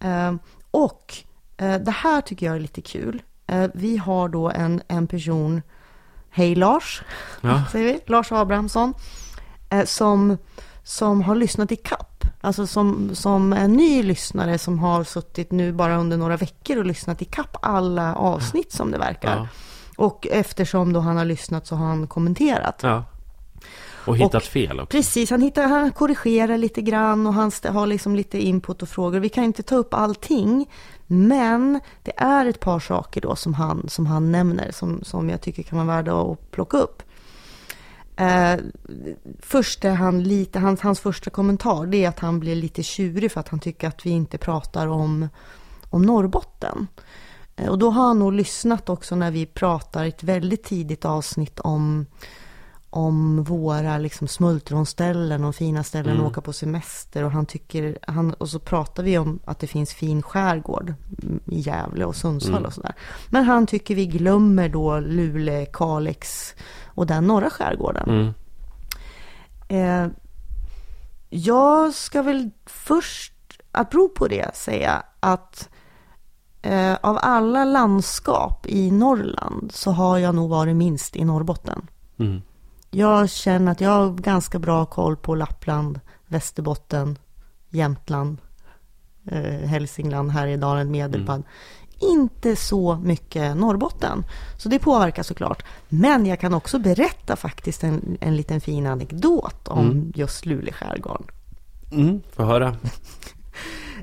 Ehm, och eh, det här tycker jag är lite kul. Eh, vi har då en, en person, hej Lars, Ja. säger vi, Lars Abrahamsson, eh, som, som har lyssnat i kapp. Alltså som, som en ny lyssnare som har suttit nu bara under några veckor och lyssnat i kapp alla avsnitt som det verkar. Ja. Och eftersom då han har lyssnat så har han kommenterat. ja. Och hittat Och- fel också. Precis, han, hittar, han korrigerar lite grann och han har liksom lite input och frågor. Vi kan inte ta upp allting, men det är ett par saker då som han, som han nämner som, som jag tycker kan vara värda att plocka upp. Eh, först är han lite, hans, hans första kommentar det är att han blir lite tjurig för att han tycker att vi inte pratar om, om Norrbotten. Eh, och då har han nog lyssnat också när vi pratar ett väldigt tidigt avsnitt om om våra liksom smultronställen och fina ställen Mm. att åka på semester. Och, han tycker, han, och så pratar vi om att det finns fin skärgård i Gävle och Sundsvall Mm. och sådär. Men han tycker vi glömmer då Luleå, Kalix och den norra skärgården. Mm. Eh, jag ska väl först, apropå det, säga att eh, av alla landskap i Norrland så har jag nog varit minst i Norrbotten. Mm. Jag känner att jag har ganska bra koll på Lappland, Västerbotten, Jämtland, eh, Hälsingland, Härjedalen, Medelpad. Inte så mycket Norrbotten. Så det påverkar såklart. Men jag kan också berätta faktiskt en, en liten fin anekdot om Mm. just Luleå skärgård. Mm. Få höra.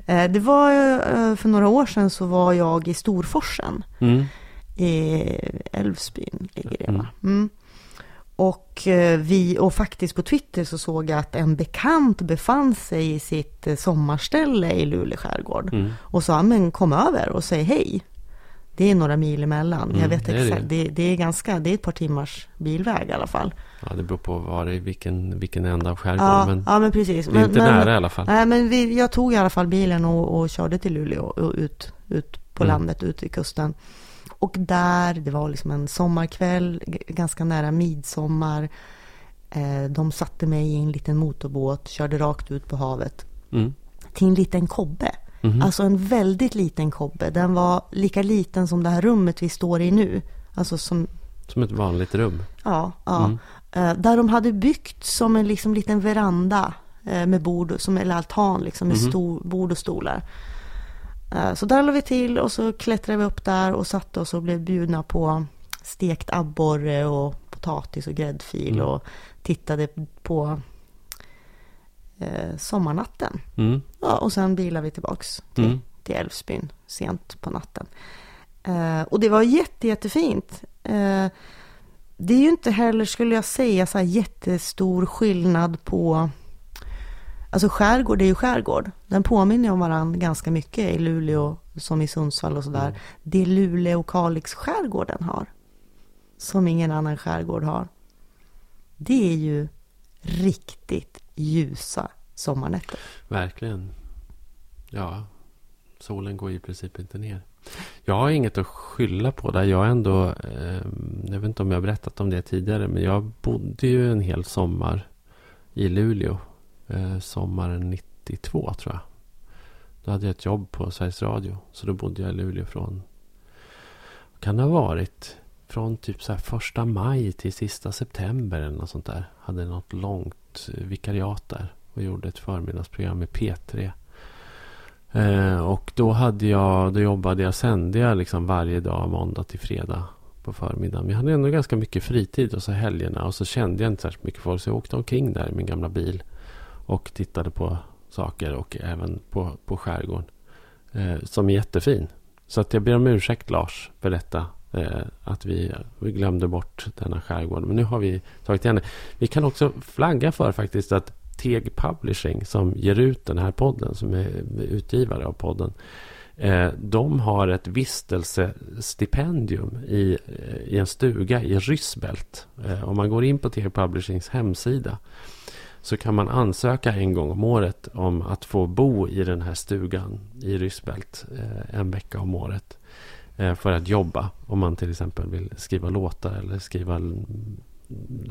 Eh, det var eh, för några år sedan så var jag i Storforsen. Mm. i Älvsbyn ligger det Mm. va? Mm. Och, eh, vi, och faktiskt på Twitter så såg jag att en bekant befann sig i sitt eh, sommarställe i Luleå skärgård. Mm. Och sa, men kom över och säg hej. Det är några mil emellan. Mm, jag vet det är det. exakt. Det, det är ganska, det är ett par timmars bilväg i alla fall. Ja, det beror på var i vilken, vilken ända av skärgården. Ja, men ja men precis. det är men, inte men, nära i alla fall. Nej, men vi, jag tog i alla fall bilen och, och körde till Luleå och ut, ut på Mm. landet, ut i kusten. Och där, det var liksom en sommarkväll, ganska nära midsommar. Eh, de satte mig i en liten motorbåt, körde rakt ut på havet Mm. till en liten kobbe. Mhm. Alltså en väldigt liten kobbe. Den var lika liten som det här rummet vi står i nu. Alltså som, Som ett vanligt rum. ja, ja. Mm. Eh, där de hade byggt som en liksom liten veranda eh, med bord, som, eller altan liksom, med Mhm. stor, bord och stolar. Eh, så där la vi till och så klättrade vi upp där och satte oss och blev bjudna på stekt abborre och potatis och gräddfil Mm. och tittade på eh, sommarnatten. Mm. Ja, och sen bilade vi tillbaks till, Mm. till Älvsbyn sent på natten. Eh, och det var jätte, jättefint. Eh, det är ju inte heller, skulle jag säga, så här jättestor skillnad på... Alltså skärgård är ju skärgård. Den påminner om varandra ganska mycket i Luleå som i Sundsvall och sådär. Mm. Det Luleå och Kalix skärgården har, som ingen annan skärgård har, det är ju riktigt ljusa sommarnätter. Verkligen. Ja, solen går i princip inte ner. Jag har inget att skylla på där. Jag ändå, eh, jag vet inte om jag har berättat om det tidigare, men jag bodde ju en hel sommar i Luleå. Eh, sommaren 92 tror jag. Då hade jag ett jobb på Sveriges Radio. Så då bodde jag i Luleå från, kan det ha varit? Från typ så här första maj till sista september eller något sånt där. Hade något långt eh, vikariat där. Och gjorde ett förmiddagsprogram med P3. Eh, och då hade jag, då jobbade jag, sände jag liksom varje dag måndag till fredag på förmiddagen. Men jag hade ändå ganska mycket fritid och så helgerna. Och så kände jag inte särskilt mycket folk. Så jag åkte omkring där i min gamla bil. Och tittade på saker och även på, på skärgården. Eh, som är jättefin. Så att jag ber om ursäkt Lars för detta. Eh, att vi, vi glömde bort denna skärgård. Men nu har vi tagit igen det. Vi kan också flagga för faktiskt att Teg Publishing som ger ut den här podden, som är utgivare av podden. Eh, de har ett vistelsestipendium i, eh, i en stuga i Ryssbält. Eh, om man går in på Teg Publishings hemsida så kan man ansöka en gång om året om att få bo i den här stugan i Ryssbält eh, en vecka om året. Eh, för att jobba. Om man till exempel vill skriva låtar eller skriva en,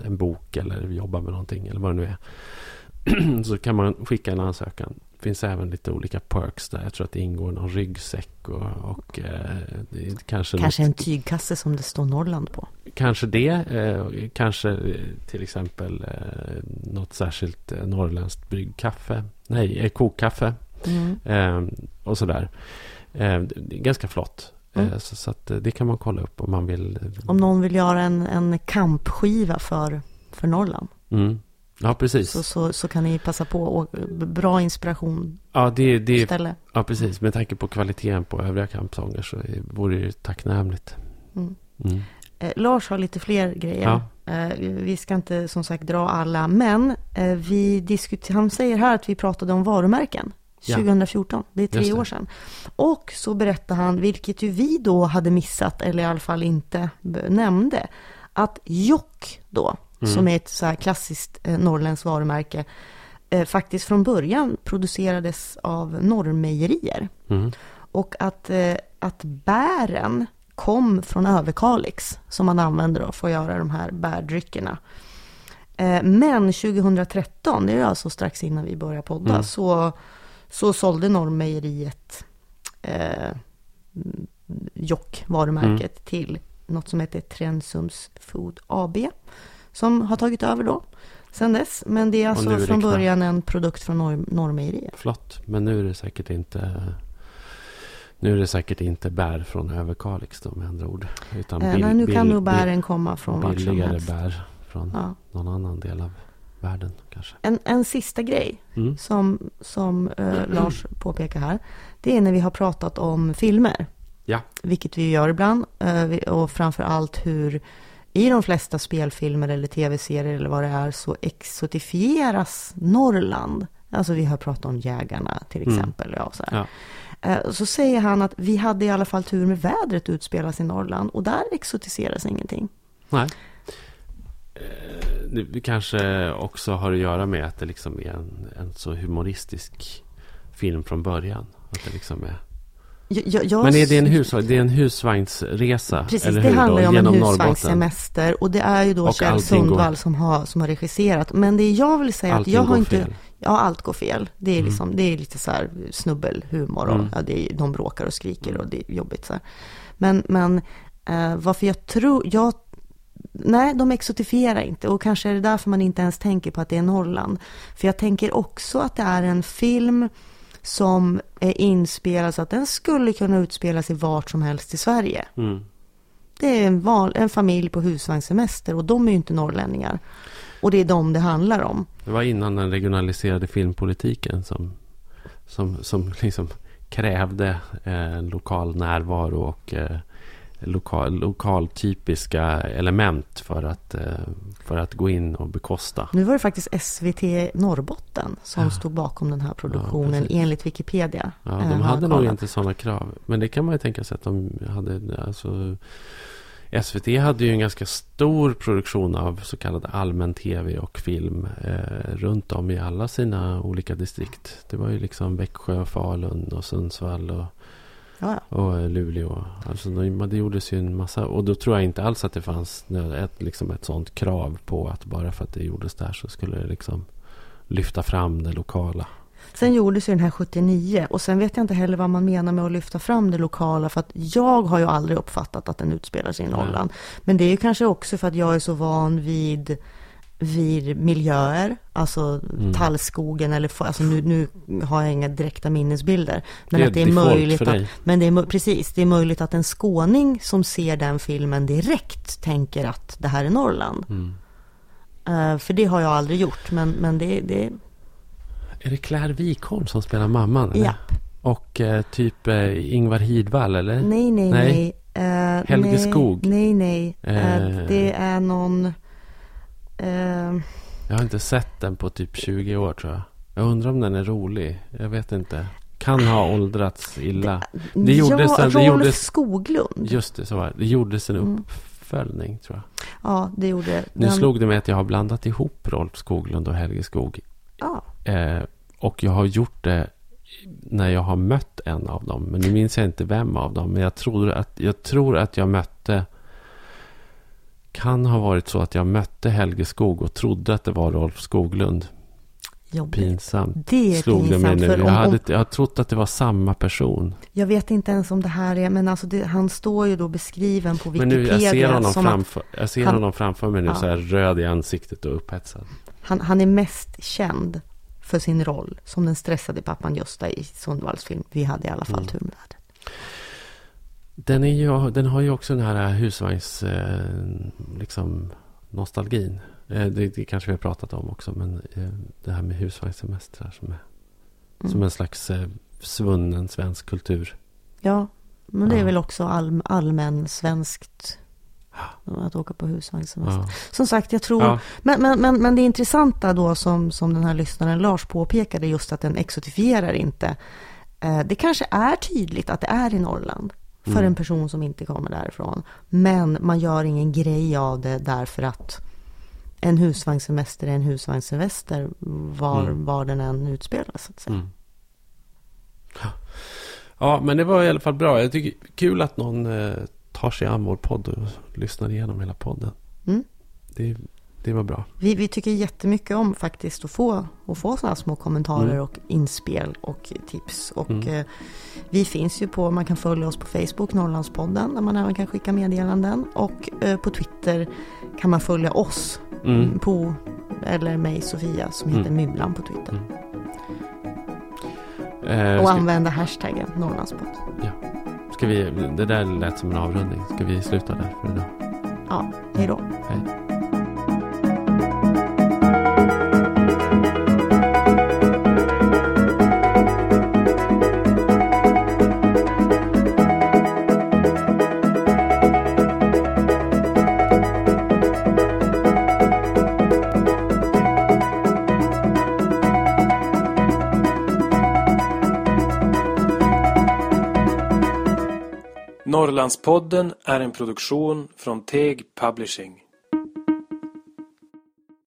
bok eller jobba med någonting eller vad det nu är. så kan man skicka en ansökan. Det finns även lite olika perks där. Jag tror att det ingår någon ryggsäck och, och eh, kanske, Kanske något, en tygkasse som det står Norrland på. Kanske det. Eh, kanske eh, till exempel eh, något särskilt eh, norrländskt bryggkaffe. Nej, eh, kokkaffe. Mm. Och sådär. Ganska flott. Mm. Så så det kan man kolla upp om man vill. Om någon vill göra en, en kampskiva för, för Norrland. Mm. Ja, precis. Så, så, så kan ni passa på. Och bra inspiration Ja, det, det, ställe. ja, precis. Med tanke på kvaliteten på övriga kampsånger så vore det tacknämligt. Mm. Eh, Lars har lite fler grejer. Ja. Eh, vi ska inte som sagt dra alla. Men eh, vi diskuter- han säger här att vi pratade om varumärken. Ja. 2014, det är tre det. år sedan. Och så berättar han, vilket ju vi då hade missat, eller i alla fall inte nämnde, att Jock då, Mm. som är ett så här klassiskt eh, norrländskt varumärke, eh, faktiskt från början producerades av Norrmejerier. Mm. Och att, eh, att bären kom från Överkalix som man använder då för att göra de här bärdryckerna. Eh, men 2013, det är alltså strax innan vi började podda, Mm. så, så sålde Norrmejeriet eh, Jock, varumärket, Mm. till något som heter Trensums Food AB. Som har tagit över då, sen dess. Men det är alltså det från början en produkt från Norr, Norrmejeriet. Flott. Men nu är det säkert inte... Nu är det säkert inte bär från Överkalix då med andra ord. Utan Eh, bill- nej, nu kan bill- nog bären komma från vart som helst. bär från Ja. någon annan del av världen kanske. En, en sista grej Mm. som, som eh, Lars påpekar här. Det är när vi har pratat om filmer. Ja. Vilket vi gör ibland. eh, Och framför allt hur i de flesta spelfilmer eller tv-serier eller vad det är så exotifieras Norrland. Alltså vi har pratat om jägarna till Mm. exempel. Ja, så, här. Ja. Eh, så säger han att vi hade i alla fall tur med vädret utspelas i Norrland och där exotiseras ingenting. Nej. Det det kanske också har att göra med att det liksom är en, en så humoristisk film från början. Att det liksom är... Jag, jag, Men är det en, hus, det är en husvagnsresa? Precis, det handlar ju om en husvagnssemester och det är ju då Och Kjell går- Sundvall som har, som har regisserat. Men det jag vill säga att Allting jag har inte... fel. Ja, allt går fel. Det är, Mm. liksom, det är lite så här snubbelhumor och Mm. ja, det är, de bråkar och skriker och det är jobbigt så här. Men, men eh, varför jag tror... Jag, nej, de exotifierar inte och kanske är det därför man inte ens tänker på att det är Norrland. För jag tänker också att det är en film som är inspelad så att den skulle kunna utspela sig vart som helst i Sverige. Mm. Det är en, val, en familj på husvagnssemester och de är ju inte norrlänningar. Och det är dem det handlar om. Det var innan den regionaliserade filmpolitiken som, som, som liksom krävde eh, lokal närvaro och eh, lokal, lokaltypiska element för att, eh, för att gå in och bekosta. Nu var det faktiskt SVT Norrbotten som Ja. stod bakom den här Ja, produktionen precis. enligt Wikipedia. Ja, Eh, de hade nog inte sådana krav. Men det kan man ju tänka sig att de hade. Alltså, SVT hade ju en ganska stor produktion av så kallad allmän tv och film eh, runt om i alla sina olika distrikt. Det var ju liksom Växjö, Falun och Sundsvall och, Ja, och eh, Luleå. Alltså, de- det gjordes ju en massa. Och då tror jag inte alls att det fanns ett, liksom ett sånt krav på att bara för att det gjordes där så skulle det liksom lyfta fram det lokala. Sen gjordes ju den här 79 och sen vet jag inte heller vad man menar med att lyfta fram det lokala för att jag har ju aldrig uppfattat att den utspelar sig i. Norrland. Men det är ju kanske också för att jag är så van vid vid miljöer, alltså Mm. tallskogen eller alltså nu, nu har jag inga direkta minnesbilder. Men Det att det är möjligt att, men det är precis, det är möjligt att en skåning som ser den filmen direkt tänker att det här är Norrland. Mm. Eh, för det har jag aldrig gjort, men, men det, det, Är det Claire Wikholm som spelar mamman? Eller? ja. Och eh, typ eh, Ingvar Hidvall eller? Nej, nej, Nej. nej. Helge nej, Skog. Nej, nej. Det är någon... Eh, Jag har inte sett den på typ 20 år tror jag. Jag undrar om den är rolig. Jag vet inte. Kan ha åldrats illa. Det gjordes ja, en- det Rolf gjordes- Skoglund. Just det, så var det. Det gjordes en Mm. uppföljning tror jag. Ja, det gjorde Nu den. slog det mig att jag har blandat ihop Rolf Skoglund och Helge Skog. Ja, Eh, och jag har gjort det när jag har mött en av dem. Men nu minns jag inte vem av dem. Men jag tror att jag, tror att jag mötte... Kan ha varit så att jag mötte Helge Skog och trodde att det var Rolf Skoglund. jobbigt. Pinsamt. Det är Slog det mig pinsamt. nu. Jag, hade, jag har trott att det var samma person. jag vet inte ens om det här är, men alltså det, han står ju då beskriven på Men Wikipedia. nu, jag ser honom, att framför, jag ser han- honom framför mig nu Ja. så här röd i ansiktet och upphetsad. han, han är mest känd för sin roll som den stressade pappan Gösta i Sundvalls film Vi hade i alla fall Mm. tur med vädret. Den, är ju, den har ju också den här husvagns... Eh, liksom nostalgin. Eh, det, det kanske vi har pratat om också. Men eh, det här med husvagnssemestrar som är Mm. som en slags svunnen svensk kultur. Ja, men det är Ja. väl också all, allmän svenskt att åka på husvagnssemester. Ja. Som sagt, jag tror... Ja. Men, men, men, men det intressanta då som, som den här lyssnaren Lars påpekade just att den exotifierar inte. Det kanske är tydligt att det är i Norrland för Mm. en person som inte kommer därifrån. Men man gör ingen grej av det därför att en husvagnssemester är en husvagnssemester var, Mm. var den än utspelas. Så att säga. Mm. Ja. men det var i alla fall bra. Jag tycker kul att någon eh, tar sig an vår podd och lyssnar igenom hela podden. Mm. Det, det var bra. Vi, vi tycker jättemycket om faktiskt att få, att få sådana små kommentarer Mm. och inspel och tips. Och Mm. eh, vi finns ju på, man kan följa oss på Facebook, Norrlandspodden, där man även kan skicka meddelanden. Och eh, på Twitter kan man följa oss, Mm. på, eller mig Sofia, som heter Mm. Mymlan på Twitter. Eh, Och ska, använda hashtaggen Norrlandspodd. ska vi, det där lät som en avrundning. Ska vi sluta där för idag? Ja, hej då. Hej. Norrlandspodden är en produktion från Teg Publishing.